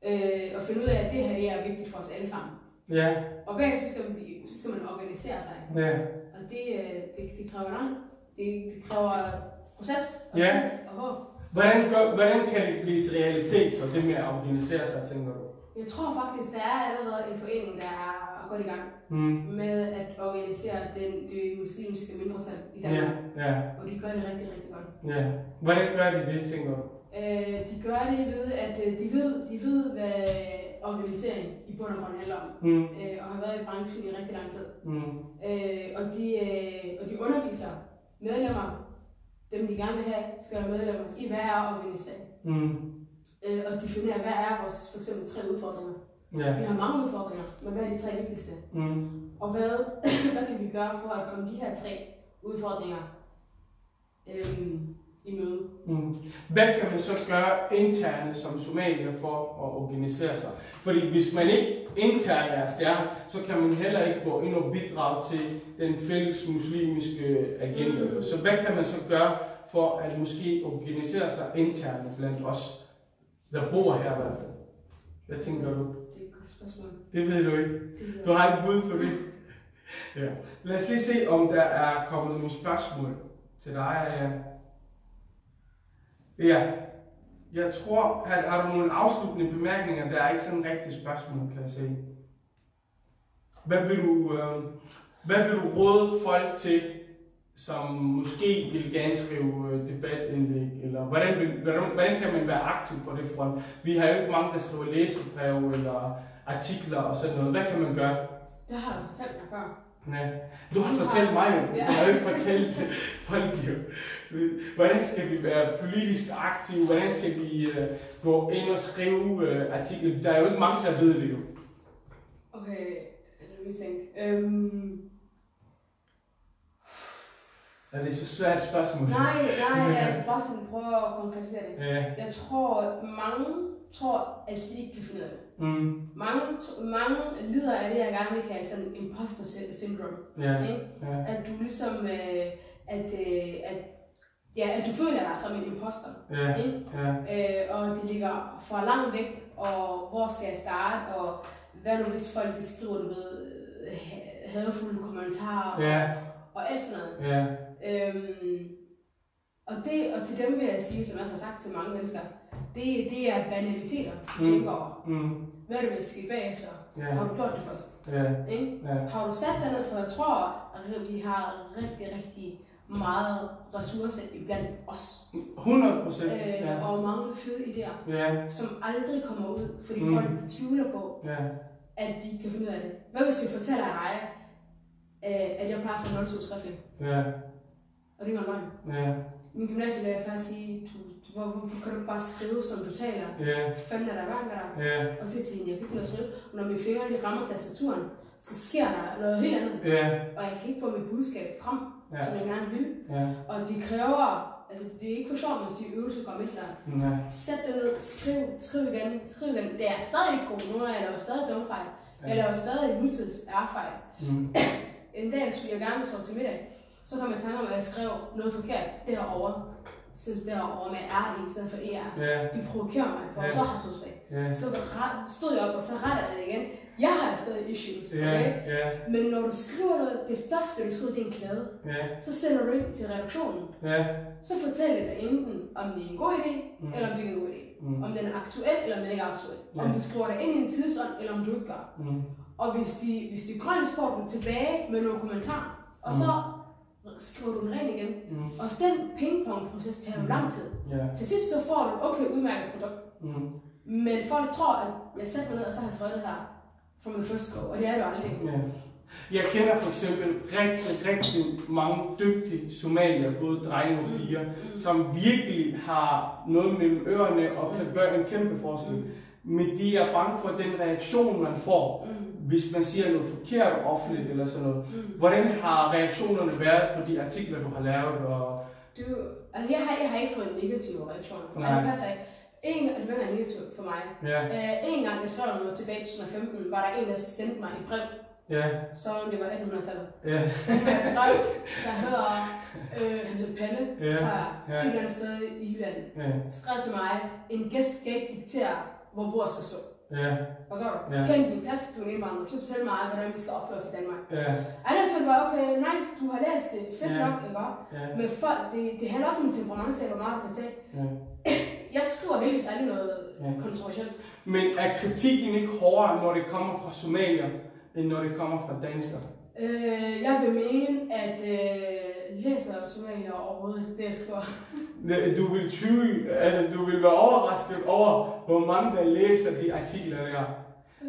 Øh, og finde ud af, at det her det er vigtigt for os alle sammen. Ja. Og bagefter så skal, vi, så skal man organisere sig. Ja. Og det, øh, det, det kræver lang. Det, det kræver proces og Ja. og. Hvordan, gør, hvordan kan det blive til realitet, så det med at organisere sig, tænker du? Jeg tror faktisk, der er allerede en forening, der er godt i gang Mm. med at organisere den, det muslimske mindretal i Ja, Danmark. ja, Og de gør det rigtig, rigtig godt. ja. Hvordan gør de det, tænker du? Øh, de gør det ved, at øh, de ved, de ved, hvad organisering i bund og grund handler om. Mm. Øh, og har været i branchen i rigtig lang tid. Mm. Øh, og, de, øh, og de underviser medlemmer, dem de gerne vil have, skal være medlemmer, i hvad er organisering. Mm. Øh, og definere, hvad er vores for eksempel tre udfordringer. Ja. Vi har mange udfordringer, men hvad er de tre vigtigste? Mm. Og hvad, hvad kan vi gøre for at komme de her tre udfordringer øhm, i møde? Mm. Hvad kan man så gøre interne som somalier for at organisere sig? Fordi hvis man ikke internt er stærk, så kan man heller ikke gå ind og bidrage til den fælles muslimske agenda. Mm. Så hvad kan man så gøre for at måske organisere sig internt blandt os, der bor her i hvert fald? Hvad tænker du? Det er et godt spørgsmål. Det ved du ikke. Du har et bud på det? Ja. Lad os lige se, om der er kommet nogle spørgsmål til dig. Ja. Jeg tror, at har du nogle afsluttende bemærkninger? Der er ikke sådan en rigtig spørgsmål, kan jeg se. Hvad vil du, øh, hvad vil du råde folk til, som måske vil gerne skrive øh, debatindlæg? Eller hvordan, vil, hvordan, hvordan kan man være aktiv på det front? Vi har jo ikke mange, der skriver læsebreve eller artikler og sådan noget. Hvad kan man gøre? Det har du fortalt mig før. Ja. Du har fortalt mig jo. Ja. Du har jo ikke fortalt folk jo. Hvordan skal vi være politisk aktive? Hvordan skal vi uh, gå ind og skrive uh, artikler? Der er jo ikke mange, der ved det jo. Okay, lad mig tænke. Øhm, Er det så svært et spørgsmål? nej, nej, jeg bare sådan prøve at konkretisere det. Ja. Jeg tror, mange tror, at de ikke kan finde ud af det. Mm. Mange, mange lider af det, jeg gerne vil kalde sådan imposter sy- syndrome. Ja. Ikke? Ja. At du ligesom, øh, at, øh, at, ja, at du føler dig som en imposter. Ja. Ikke? Ja. Øh, og det ligger for langt væk, og hvor skal jeg starte, og hvad nu hvis folk de skriver, du ved, ha- hadefulde kommentarer, Ja. og alt sådan noget. Ja. Øhm, og, det, og til dem vil jeg sige, som jeg også har sagt til mange mennesker, det, det er banaliteter, du Mm. tænker over. Mm. Hvad er det, vil ske bagefter? Ja. Har du gjort det først? Ja. Ikke? Ja. Har du sat dig ned, for jeg tror, at vi har rigtig, rigtig meget ressourcer iblandt os. 100 procent. Øh, Ja. og mange fede idéer, Ja. som aldrig kommer ud, fordi Mm. folk tvivler på, Ja. at de kan finde ud af det. Hvad hvis jeg fortæller dig, øh, at jeg plejer at få 0 skriftligt, Ja, og det er løgn. ja, Min gymnasielærer plejer at sige, du, du, hvor, hvorfor kan du bare skrive, som du taler? ja, Fanden er der med dig? ja, Og så til hende, jeg kan ikke noget skrive. Og når mine fingre de rammer tastaturen, så sker der noget helt andet. ja, Og jeg kan ikke få mit budskab frem, Ja. som jeg gerne vil. ja, Og de kræver, altså det er ikke for sjovt, at sige øvelse går mester. ja, Sæt det ned, skriv, skriv igen, skriv igen. Det er stadig ikke god. Nu er jeg lavet stadig dumfejl. Ja. Jeg laver stadig nutids ærfejl. mm, En dag skulle jeg gerne sove til middag. Så kom jeg i tanke om, at jeg skrev noget forkert derovre. Så derovre med R i stedet for ER. ja, De provokerer mig, for Ja. så har jeg ja, Så stod jeg op, og så rettede jeg det igen. Jeg har stadig issues, okay? ja, Men når du skriver noget, det første du skriver, det er en klade. ja, Så sender du ind til redaktionen. ja, Så fortæller dig enten, om det er en god idé, Mm. mm. eller om det er en god idé. Mm. Mm. Om den er aktuel, eller om den ikke er aktuel. Ja. Om du skriver dig ind i en tidsånd, eller om du ikke gør. mm, Og hvis de, hvis de grønne får den tilbage med nogle kommentarer, og så skriver du den ren igen. mm, Og den pingpong-proces tager jo lang tid. ja, Til sidst så får du et okay udmærket produkt. mm, Men folk tror, at jeg sætter mig ned, og så har jeg skrevet det her for min første og det er det jo aldrig. ja. Jeg kender for eksempel rigtig, rigtig mange dygtige somalier, både drenge og piger, som virkelig har noget mellem ørerne og kan gøre en kæmpe forskel. Men de er bange for den reaktion, man får, Mm. hvis man siger noget forkert offentligt eller sådan noget. Mm. Hvordan har reaktionerne været på de artikler, du har lavet? Og... Du, altså jeg har, jeg har ikke fået negative reaktioner. Nej. Altså det passer ikke. En, det var negativt for mig. Ja, Uh, en gang jeg skrev noget tilbage i 2015, var der en, der sendte mig et brev, ja, om det var 1800-tallet. ja, brev, der hedder, øh, han hed Palle, Ja, tror jeg, ja. et eller andet sted i Jylland. ja, Skrev til mig, en gæst skal ikke diktere, hvor bordet skal stå. ja, Og så Ja. ja. kend din plads, du er en indvandrer, så fortæl mig, hvordan vi skal opføre os i Danmark. ja, jeg tror, det var okay, nice, du har læst det, fedt Ja. nok, ikke ja, Men folk, det, det handler også om temperamentsag, hvor meget du kan tage. ja. Jeg skriver heldigvis aldrig noget Ja. kontroversielt. Men er kritikken ikke hårdere, når det kommer fra somalier, end når det kommer fra danskere? Øh, jeg vil mene, at øh, læser somalier overhovedet det, jeg skriver. Du vil tvivle, altså du vil være overrasket over, hvor mange der læser de artikler der.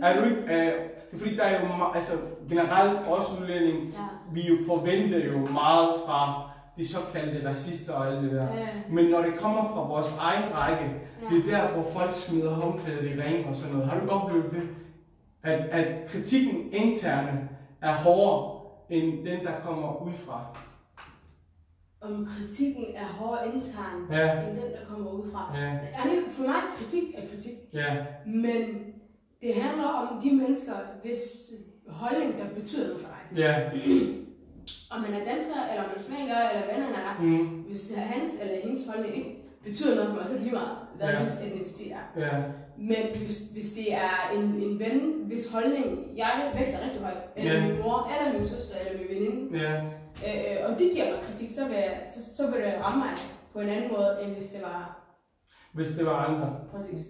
Er du ikke, uh, det er fordi, der er jo altså, generelt også udlænding, Ja. vi jo forventer jo meget fra de såkaldte racister og alt det der. Ja. Men når det kommer fra vores egen række, Ja. det er der, hvor folk smider håndklædet i ring og sådan noget. Har du oplevet det? At, at kritikken interne er hårdere end den, der kommer udefra. Om kritikken er hårdere intern, Ja, end den, der kommer udefra. ja, Er det, for mig, kritik er kritik. ja, Men det handler om de mennesker, hvis holdning, der betyder noget for dig. ja. Om man er dansker, eller om man er somalier, eller hvad han er. Mm, Hvis det er hans eller hendes holdning ikke betyder noget for mig, så er det lige meget, hvad Ja. hendes etnicitet er. ja, Men hvis, hvis det er en, en ven, hvis holdning jeg vægter rigtig højt, eller Ja. min mor, eller min søster, eller min veninde, ja, øh, øh, og de giver mig kritik, så vil, jeg, så, så vil det ramme mig på en anden måde, end hvis det var hvis det var andre. præcis.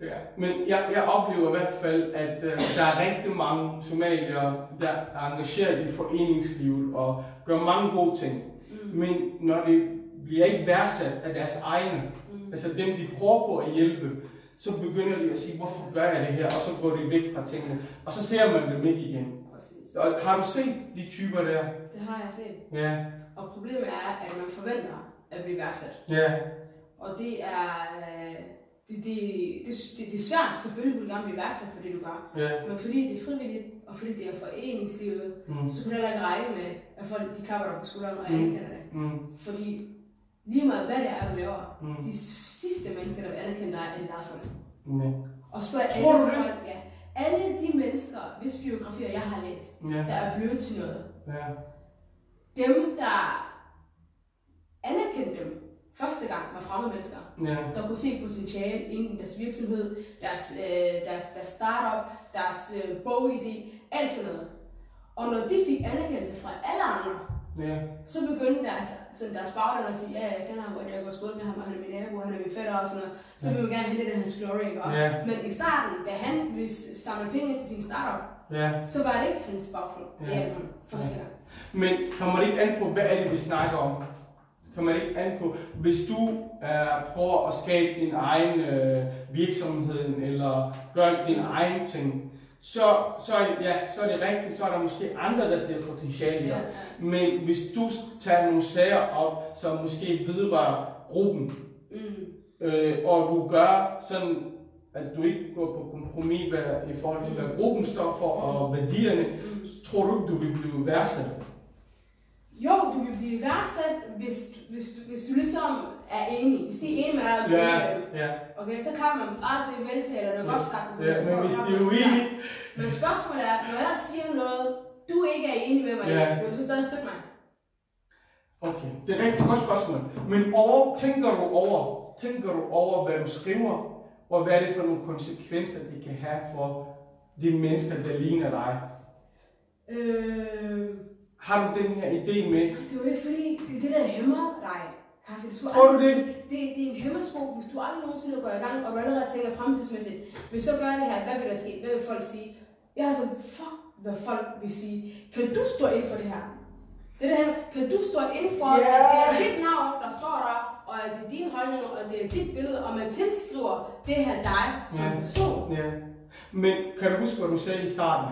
Ja, men jeg, jeg oplever i hvert fald, at øh, der er rigtig mange somaliere, der er engageret i foreningslivet og gør mange gode ting. Mm. Men når det bliver ikke værdsat af deres egne, Mm. altså dem de prøver på at hjælpe, så begynder de at sige, hvorfor gør jeg det her? Og så går de væk fra tingene. Og så ser man dem ikke igen. Præcis. Og har du set de typer der? Det har jeg set. Ja, Og problemet er, at man forventer at blive værdsat. ja, Og det er, øh, det, det, det, det, det er svært, selvfølgelig vil du gerne blive værdsat for det, du gør. ja. Men fordi det er frivilligt, og fordi det er foreningslivet, Mm, så kan du heller ikke regne med, at folk de klapper dig på skulderen og Mm. anerkender det. mm, Fordi lige meget hvad det er, du laver, mm. de sidste mennesker, der vil anerkende dig, er dine folk. Ja. Og spørg Tror alle du det? folk, ja. Alle de mennesker, hvis biografier jeg har læst, Ja, der er blevet til noget, ja, dem, der anerkendte dem første gang, var fremmede mennesker. ja, der kunne se potentiale inden i deres virksomhed, deres, øh, deres, deres startup, deres øh, bogidé, alt sådan noget. Og når de fik anerkendelse fra alle andre, ja, så begyndte deres, sådan deres bagland at sige, ja, jeg kender ham, og jeg går skole med ham, og han er min nabo, han er min fætter og sådan noget. Så vil vi gerne have lidt af hans glory, ikke? Og- Ja. Men i starten, da han ville samle penge til sin startup, ja. så var det ikke hans baggrund. Det Ja. er han første gang. Men kommer det ikke an på, hvad er det, vi snakker om? Kommer det ikke an på, hvis du øh, prøver at skabe din egen øh, virksomhed, eller gør din egen ting, så, så, ja, så er det rigtigt, så er der måske andre, der ser potentiale i Ja. Men hvis du tager nogle sager op, som måske vedrører gruppen, Mm. øh, og du gør sådan, at du ikke går på kompromis hvad, i forhold til, hvad gruppen står for og værdierne, Mm. så tror du ikke, du vil blive værdsat. Jo, du vil blive værdsat, hvis, hvis, du, hvis du ligesom er enig. Hvis de er enige med dig, Ja, er enig. ja. Okay, så kan man, ah, det er veltalt, og det er godt sagt. ja men hvis de er uenige. Men spørgsmålet er, når jeg siger noget, du ikke er enig med mig i, Ja. vil du så stadig støtte mig? Okay, det er et rigtig godt spørgsmål. Men over, tænker du over, tænker du over, hvad du skriver, og hvad er det for nogle konsekvenser, det kan have for de mennesker, der ligner dig? Øh, Har du den her idé med? det var det, fordi det er det, der hæmmer dig. Kaffe, du Tror du det? det? Det er en hæmmersko, hvis du aldrig nogensinde går i gang, og du allerede tænker fremtidsmæssigt. Hvis så gør det her, hvad vil der ske? Hvad vil folk sige? Jeg er sådan, fuck, hvad folk vil sige. Kan du stå ind for det her? Det er her, kan du stå ind for, Ja. at det er dit navn, der står der, og at det er dine holdninger, og det er dit billede, og man tilskriver det her dig som Ja. person. Ja. Men kan du huske, hvad du sagde i starten?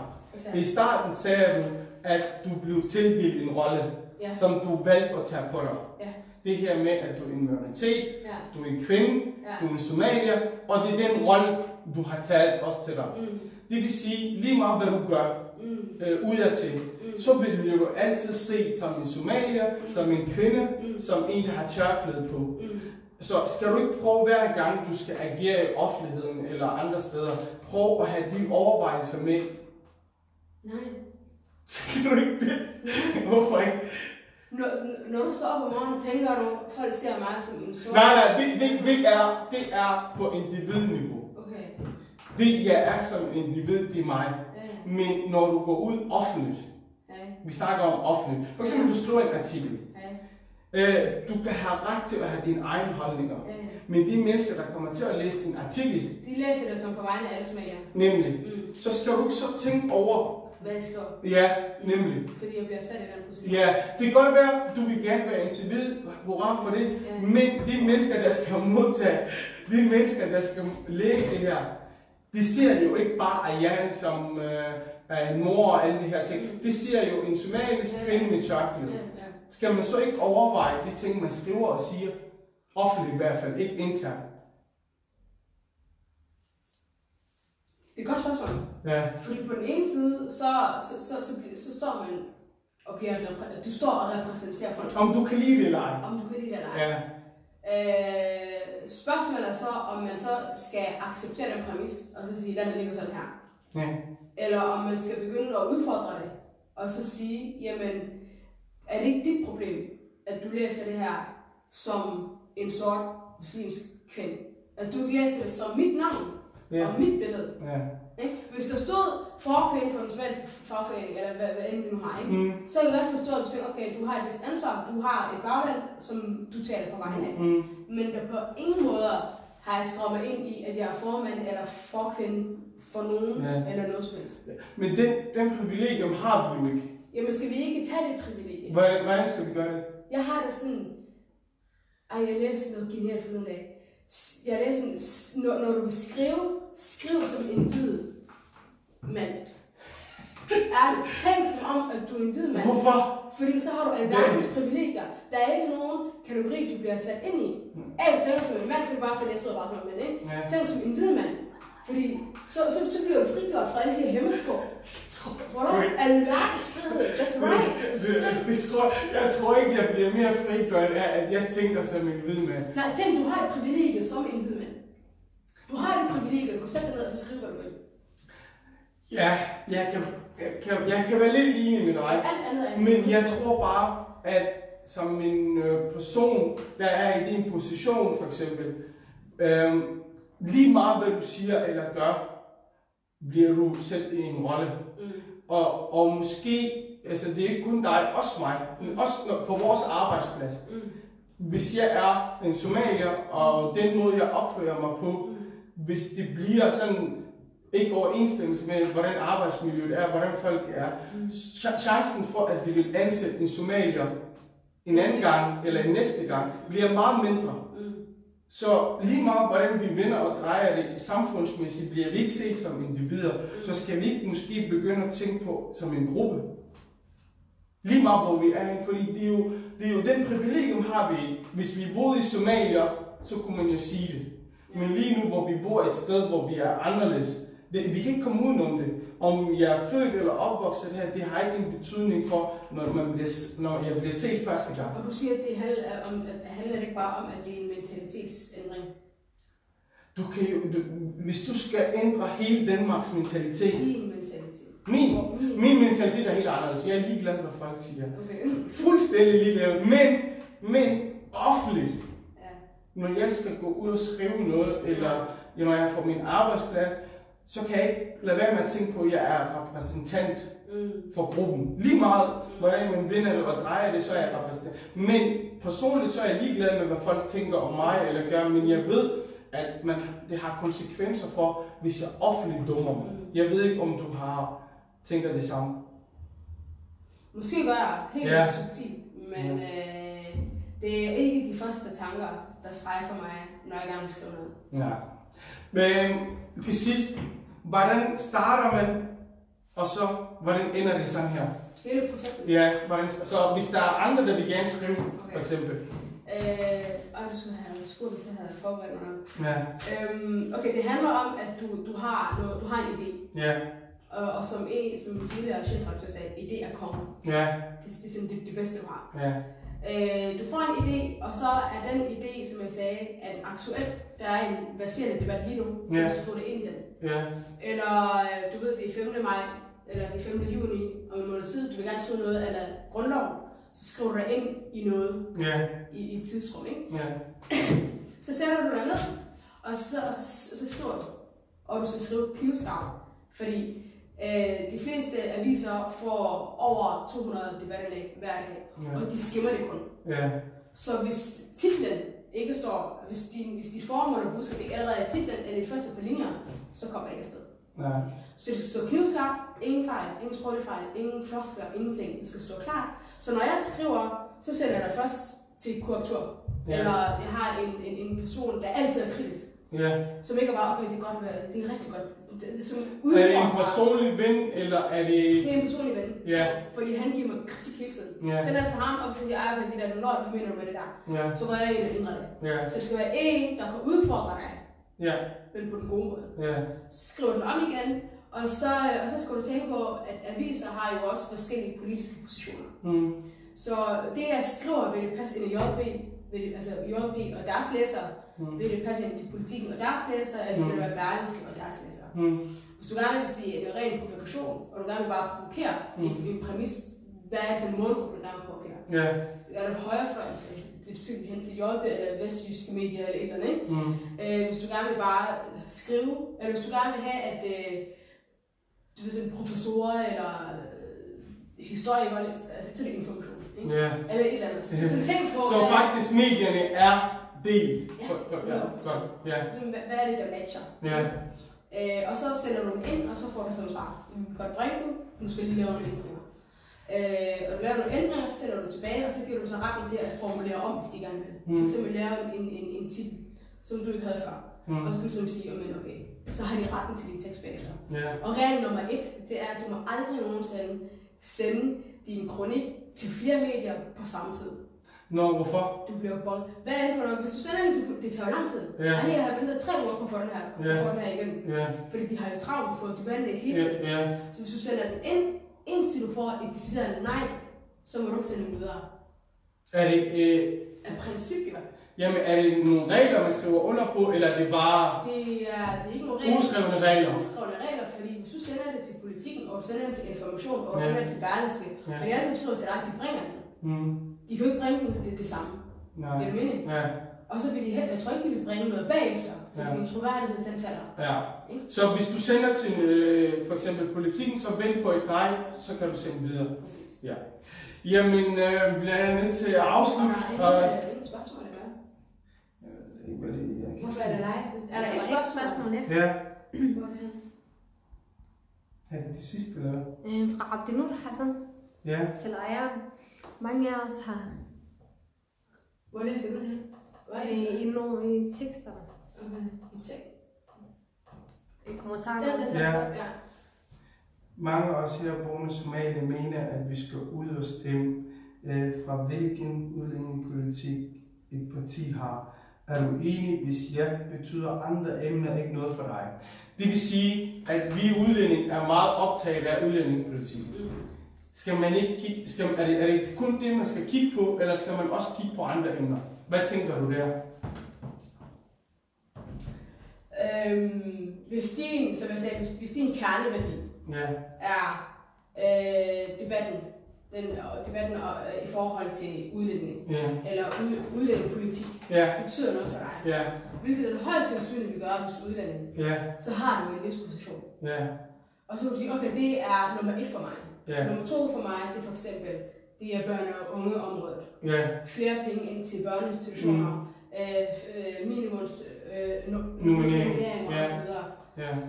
I starten sagde du, at du blev tildelt en rolle, ja, som du valgte at tage på dig. Ja. Det her med, at du er en minoritet, ja, du er en kvinde, ja. du er en somalier, og det er den rolle, du har taget også til dig. Mm, Det vil sige, lige meget hvad du gør mm, øh, udadtil, mm, så vil du altid set som en somalier, som en kvinde, mm, som en, der har tørklæde på. mm. Så skal du ikke prøve hver gang, du skal agere i offentligheden eller andre steder, prøv at have de overvejelser med. Nej. Skal du ikke det? Hvorfor ikke? Når, når du står op om morgenen, tænker du, folk ser mig som en sort. Nej, nej, det, det, det, er, det er på individniveau. Okay. Det jeg er som individ, det er mig. Ja, Men når du går ud offentligt, ja, vi snakker om offentligt, for eksempel du skriver en artikel, ja, øh, du kan have ret til at have dine egne holdninger. ja. Men de mennesker, der kommer til at læse din artikel, De læser det som på vegne af alle smager. nemlig, Mm. så skal du ikke så tænke over, Hvad jeg skriver. ja, nemlig. Fordi jeg bliver sat i den position. Ja, det kan godt være, du vil gerne være individ, hurra for det, Ja. men de mennesker, der skal modtage, de mennesker, der skal læse det her, de ser jo ikke bare Ayan som øh, er en mor og alle de her ting. De ser jo en somalisk Ja. kvinde med Ja, tørklæde. ja. Skal man så ikke overveje de ting, man skriver og siger, offentligt i hvert fald, ikke internt? Det er godt spørgsmål. Ja. Fordi på den ene side, så, så, så, så, bliver, så står man og bliver, du står og repræsenterer folk. Om du kan lide det eller ej. Om du kan lide det eller ej. Ja. Øh, spørgsmålet er så, om man så skal acceptere den præmis, og så sige, den ligger sådan her. ja. Eller om man skal begynde at udfordre det, og så sige, jamen, er det ikke dit problem, at du læser det her som en sort muslimsk kvinde? At du ikke læser det som mit navn Ja. og mit billede. ja. Ikke? Hvis der stod forkvinde for den somaliske fagforening, eller hvad, hvad end vi nu har, ikke? Mm. så kan jeg godt forstå, at du siger, okay, du har et vist ansvar, du har et bagland, som du taler på vegne af. Mm. Men der på ingen måde har jeg skrevet mig ind i, at jeg er formand eller forkvinde for nogen Ja. eller noget som helst. Men den, den privilegium har vi jo ikke. Jamen skal vi ikke tage det privilegie? Hvordan, hvordan skal vi gøre det? Jeg har det sådan... Ej, jeg læste noget genialt forleden dag. Jeg læste sådan, når, når du vil skrive, skriv som en hvid mand. Ærligt, tænk som om, at du er en hvid mand. Hvorfor? Fordi så har du alverdens privilegier. Der er ikke nogen kategori, du bliver sat ind i. Af, du tænker som en mand, så er det bare så jeg skriver bare som en mand, ikke? Ja. Tænk som en hvid mand. Fordi så, så, så bliver du frigjort fra alle de her hemmeskår. Hvor der er alverdens frihed. Just right. Det, det tror, jeg tror ikke, jeg bliver mere frigjort af, at jeg tænker som en hvid mand. Nej, tænk, du har et privilegie som en hvid mand. Du har et privilegie, du kan sætte dig ned og så skrive, hvad du. Ja, jeg kan, jeg kan, jeg kan være lidt enig med dig. Alt andet er Men jeg tror bare, at som en øh, person, der er i din position for eksempel, øh, lige meget hvad du siger eller gør, bliver du sat i en rolle. Mm. Og, og måske, altså det er ikke kun dig, også mig, men også når- på vores arbejdsplads. Mm. Hvis jeg er en somalier, og den måde jeg opfører mig på, Mm. hvis det bliver sådan ikke overensstemmelse med, hvordan arbejdsmiljøet er, hvordan folk er, Mm. ch- chancen for, at vi vil ansætte en somalier en anden gang, eller en næste gang, bliver meget mindre. Så lige meget hvordan vi vender og drejer det samfundsmæssigt, bliver vi ikke set som individer, så skal vi ikke måske begynde at tænke på som en gruppe. Lige meget hvor vi er fordi det er, jo, det er jo den privilegium har vi. Hvis vi boede i Somalia, så kunne man jo sige det. Men lige nu, hvor vi bor et sted, hvor vi er anderledes, det, vi kan ikke komme udenom det. Om jeg er født eller opvokset her, det har ikke en betydning for, når, man bliver, når jeg bliver set første gang. Og du siger, at det handler, om, at handler det ikke bare om, at det er en mentalitetsændring? Du kan jo, du, hvis du skal ændre hele Danmarks mentalitet, Din mentalitet. min, min. mentalitet er helt anderledes. Jeg er ligeglad, hvad folk siger. Okay. Fuldstændig ligeglad. Men, men offentligt, når jeg skal gå ud og skrive noget, eller når jeg er på min arbejdsplads, så kan jeg ikke lade være med at tænke på, at jeg er repræsentant Mm. for gruppen. Lige meget, hvordan man vinder eller drejer det, så er jeg repræsentant. Men personligt så er jeg ligeglad med, hvad folk tænker om mig eller gør, men jeg ved, at man, det har konsekvenser for, hvis jeg offentligt dummer mig. Jeg ved ikke, om du har tænker det samme. Måske jeg helt Ja. ja. subtilt, men øh, det er ikke de første tanker, der strejfer mig, når jeg gerne vil skrive noget. Ja. Men til sidst, hvordan starter man, og så hvordan ender det sådan her? Hele processen. Ja, hvordan, så hvis der er andre, der vil gerne skrive, for Okay. eksempel. Øh, og du skulle have spurgt, hvis jeg havde forberedt mig. Ja, Øhm, okay, det handler om, at du, du, har, noget, du har en idé. ja, Og, og som en, som tidligere chefredaktør sagde, idé er kongen. ja, Det, det er sådan det, det bedste, du har. ja, Øh, du får en idé, og så er den idé, som jeg sagde, den aktuel. Der er en verserende debat lige nu, så Ja. du skriver det ind i den. ja, Eller øh, du ved, det er 5. maj, eller det er 5. juni om en måned tid, du vil gerne skrive noget af grundloven, så skriver du dig ind i noget ja, i, i et tidsrum, ikke? ja, Så sætter du dig ned, og så, og så, så skriver du. Og du skal skrive knivskarpt, fordi øh, de fleste aviser får over 200 debatindlæg hver dag, ja, og de skimmer det kun. ja, Så hvis titlen ikke står, hvis din, hvis dit formål og budskab ikke allerede er titlen eller de første par linjer, så kommer det ikke afsted. ja, Så det skal stå knivskarpt, ingen fejl, ingen sproglige fejl, ingen floskler, ingenting. Det skal stå klart. Så når jeg skriver, så sender jeg dig først til korrektur. Ja. Eller jeg har en, en, en person, der altid er kritisk. ja. Som ikke er bare, okay, det er godt, det er rigtig godt. Det, det, det, som Er det en personlig ven, eller er det... Det er en personlig ven. Ja. Fordi han giver mig kritik hele tiden. Ja. Sender det til ham, og så siger jeg, at det der lort, hvad mener du med det der? Ja, Så går jeg ind og ændrer det. ja, Så det skal være en, der kan udfordre dig, ja, men på den gode måde. ja, Så skriver den om igen, og så, og så skal du tænke på, at aviser har jo også forskellige politiske positioner. mm, Så det, jeg skriver, vil det passe ind i JP, vil det, altså JP og deres læsere, mm, vil det passe ind til politikken og deres læsere, eller skal Mm. det være Berlingske og deres læsere? mm, Hvis du gerne vil, hvis det er en ren provokation, og du gerne vil bare provokere Mm. en, en præmis, hvad er det for en målgruppe, du gerne vil provokere? ja, Er det højrefløjen, så det er simpelthen til JP eller vestjyske medier eller et eller andet, ikke? mm, Øh, hvis du gerne vil bare skrive, eller hvis du gerne vil have, at øh, du ved, sådan professorer eller øh, historikere, altså til det information, ikke? ja. Eller et eller andet. Så, så tænk på, Så faktisk medierne er del. Ja. Ja, godt. Ja, hvad, er det, der matcher? ja, Øh, og så sender du dem ind, og så får du sådan svar. Vi kan godt bringe dem, nu skal lige lave nogle ændringer. Øh, og laver du ændringer, så sender du tilbage, og så giver du så retten til at formulere om, hvis de gerne vil. Mm. For eksempel lave en, en, en titel, som du ikke havde før. mm, Og så kan du sådan sige, men okay, så har de retten til din tekst bagefter. ja, Og regel nummer et, det er, at du må aldrig nogensinde sende din kronik til flere medier på samme tid. Nå, hvorfor? Du bliver bon. Hvad er det for noget? Hvis du sender den til det tager lang tid. Ja. Ej, jeg har ventet tre uger på at få den her, på Ja. at få den her igen. Ja, Fordi de har jo travlt, de får debatten hele ja, tiden. ja. Så hvis du sender den ind, indtil du får et decideret nej, så må du ikke sende den videre. Er det, øh, Af princip, jo. jamen, er det nogle regler, man skriver under på, eller er det bare Det er, det er ikke nogen regler. uskrevne regler? Uskrevne regler, fordi hvis du sender det til politikken, og sender det til information, og Ja. sender det til Berlingske, Ja. og jeg altid skriver til dig, at de bringer den. Mm, De kan jo ikke bringe den det, det samme. nej. Det er. Ja, Og så vil de heller, jeg tror ikke, de vil bringe noget bagefter, fordi Ja. din troværdighed, den falder. ja. Så hvis du sender til øh, for eksempel politikken, så vent på et nej, så kan du sende videre. Præcis. Ja. Jamen, øh, bliver jeg nødt til at Og afslutte? der er Og, ingen, øh, ingen spørgsmål, eller hvad? jeg ved ikke, hvad det er, jeg Hvorfor er det dig? Er der Der et spørgsmål? ja. Ja, Hvor er det henne? er det det sidste, eller hvad? Øh, Fra Abdelnur Hassan Ja. til ejeren. Mange af os har... Hvor læser du det I, er no. Okay. Ja. Mange af os her boende i Somalia mener, at vi skal ud og stemme øh, fra hvilken udlændingepolitik et parti har. Er du enig? Hvis ja, betyder andre emner ikke noget for dig. Det vil sige, at vi udlændinge er meget optaget af udlændingepolitik. Mm. Skal man ikke kigge, skal, er, det, er det kun det, man skal kigge på, eller skal man også kigge på andre emner? Hvad tænker du der? Øhm, hvis din, som jeg sagde, hvis, din kerneværdi Ja, er øh, debatten, den, og debatten øh, i forhold til udlænding, ja, eller ud, udlændingepolitik, ja, betyder noget for dig, ja, hvilket er højst sandsynligt, vi gør, hvis du er udlænding, ja, så har du en vis position. ja, Og så kan du sige, okay, det er nummer et for mig. Ja, Nummer to for mig, det er for eksempel, det er børne- og ungeområdet. ja, Flere penge ind til børneinstitutioner, mm. øh, øh, minimums øh, no, Nominering, osv.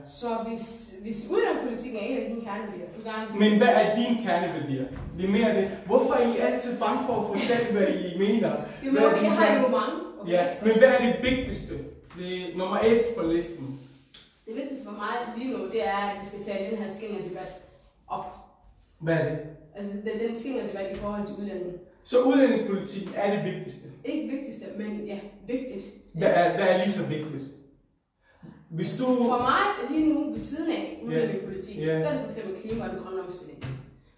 Så hvis, hvis udlændingepolitikken er en af dine kerneværdier, du gerne Men hvad er dine kerneværdier? Det er mere det. Hvorfor er I altid bange for at fortælle, hvad I mener? Jamen, Hvad er jeg har jo mange. Okay? Ja, men hvad er det vigtigste? Det er nummer et på listen. Det vigtigste for mig lige nu, det er, at vi skal tage den her skængerdebat op. Hvad er det? Altså den, den skængerdebat i forhold til udlændinge. Så udlændingepolitik er det vigtigste. Ikke vigtigste, men ja, vigtigt. Hvad er, hvad er lige så vigtigt? Hvis du... For mig lige nu ved siden af udlændingepolitik, Ja. så er det for eksempel klima og den grønne omstilling.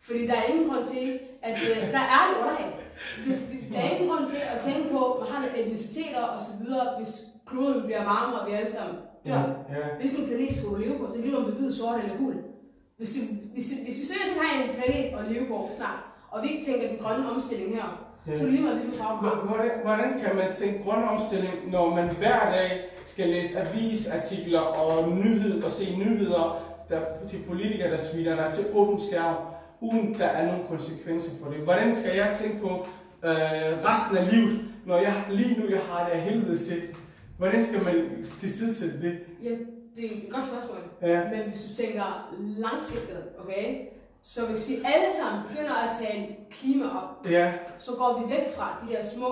Fordi der er ingen grund til, at øh, der er det under Der er ingen grund til at tænke på, at man har nogle etniciteter og så videre, hvis kloden bliver varmere, og vi alle sammen dør. Ja, Hvilken planet skal du leve på? Så det er lige om du hvid, sort eller gul. Hvis, det, hvis, det, hvis vi seriøst har en planet at leve på snart, og vi ikke tænker den grønne omstilling her, ja. så er det lige meget, hvilken farve Hvordan, hvordan kan man tænke grøn omstilling, når man hver dag skal læse avisartikler og nyhed og se nyheder der, til politikere, der sviner dig til åben skærm, uden der er nogen konsekvenser for det? Hvordan skal jeg tænke på øh, resten af livet, når jeg lige nu jeg har det af helvede til? Hvordan skal man tilsidesætte det? Ja, det er et godt spørgsmål. Ja, Men hvis du tænker langsigtet, okay? Så hvis vi alle sammen begynder at tale klima op, ja, så går vi væk fra de der små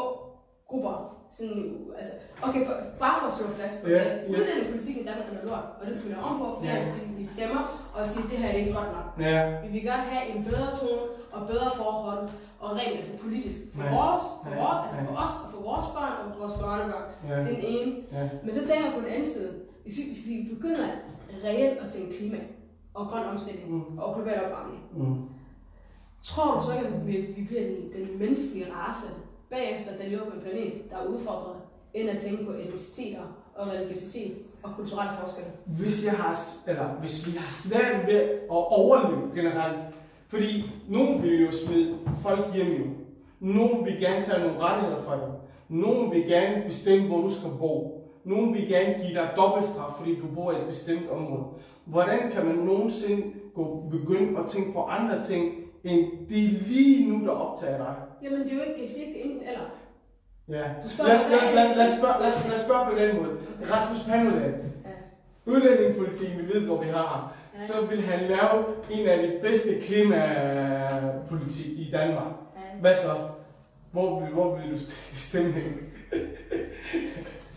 grupper. Sådan, altså, okay, for, bare for at slå fast, okay? Ja, ja. Udlændingepolitikken i Danmark er lort, og det skal vi lave om på, Ja. at vi- vi stemmer og siger, at det her er ikke godt nok. ja, Vi vil godt have en bedre tone og bedre forhold, og rent altså politisk. For Ja. vores, for Ja. vores, altså Ja. for os og for vores børn og vores børnebørn. ja, Det er den ene. ja. Men så tænker jeg på den anden side, vi, hvis vi begynder reelt at tænke klima og grøn omstilling Mm. og global opvarmning, Mm. tror du så ikke, at vi, vi bliver den, den menneskelige race bagefter, der lever på en planet, der er udfordret, end at tænke på etniciteter og religiøsitet og kulturelle forskelle? hvis, jeg har, eller hvis vi har svært ved at overleve generelt, fordi nogen vil jo smide folk hjem jo. Nogen vil gerne tage nogle rettigheder fra dem. Nogen vil gerne bestemme, hvor du skal bo. Nogen vil gerne give dig dobbeltstraf, fordi du bor i et bestemt område. Hvordan kan man nogensinde gå, begynde at tænke på andre ting, end det lige nu, der optager dig? Jamen det er jo ikke, ikke det er enten eller. Ja. Lad os, lad, lad, lad, spørge, lad, os, lad os spørge på den måde. Rasmus Paludan, Ja. udlændingepolitikken, vi ved, hvor vi har ham. Ja. så vil han lave en af de bedste klimapolitik i Danmark. Ja. Hvad så? Hvor vil, hvor vil du stemme hen?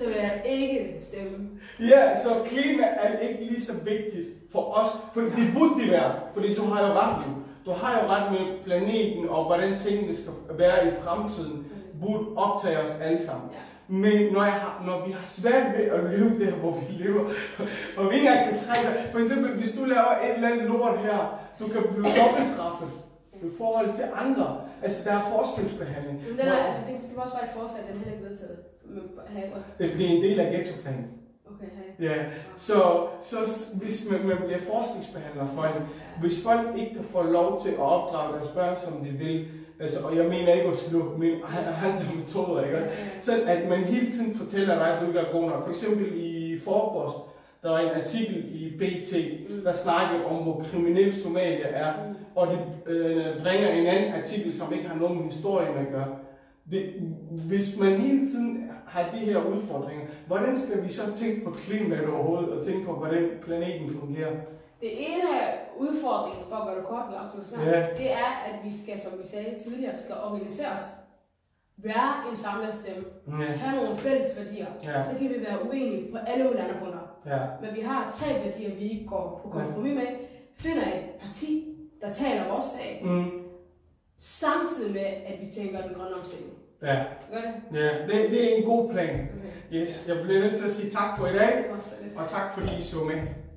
Så vil jeg ikke stemme. Ja, så klima er ikke lige så vigtigt for os, for det burde det være, fordi du har jo ret nu. Du har jo ret med planeten og hvordan tingene skal være i fremtiden, burde optage os alle sammen. Ja. Men når, jeg har, når vi har svært ved at leve der, hvor vi lever, og vi ikke engang kan trække For eksempel, hvis du laver et eller andet lort her, du kan blive dobbeltstraffet i forhold til andre. Altså, der er forskelsbehandling. Men den er, det, det var også bare et forslag, den er heller ikke vedtaget. Det er en del af ghettoplanen. okay, hey. Ja, så, så hvis man, man bliver forskelsbehandler for folk, hvis folk ikke kan få lov til at opdrage deres børn, som de vil, altså, og jeg mener ikke at slå, men andre metoder, ikke? Så at man hele tiden fortæller dig, at du ikke er god nok. For eksempel i forgårs, der var en artikel i BT, Mm. der snakkede om, hvor kriminel Somalia er, Mm. og det øh, bringer en anden artikel, som ikke har noget med historien at gøre. Det, hvis man hele tiden har de her udfordringer, hvordan skal vi så tænke på klimaet overhovedet, og tænke på, hvordan planeten fungerer? Det ene udfordring, for at gøre det kort, Lars, Ja. det er, at vi skal, som vi sagde tidligere, vi skal organisere os. være en samlet stemme, Ja. have nogle fælles værdier, Ja. så kan vi være uenige på alle mulige andre. Ja. Men vi har tre værdier, vi ikke går på kompromis med. Finder et parti, der taler vores sag, Mm. samtidig med, at vi tænker den grønne omstilling. Ja. Ja. Det, det er en god plan. Yes. Jeg bliver nødt til at sige tak for i dag, og tak fordi I så med.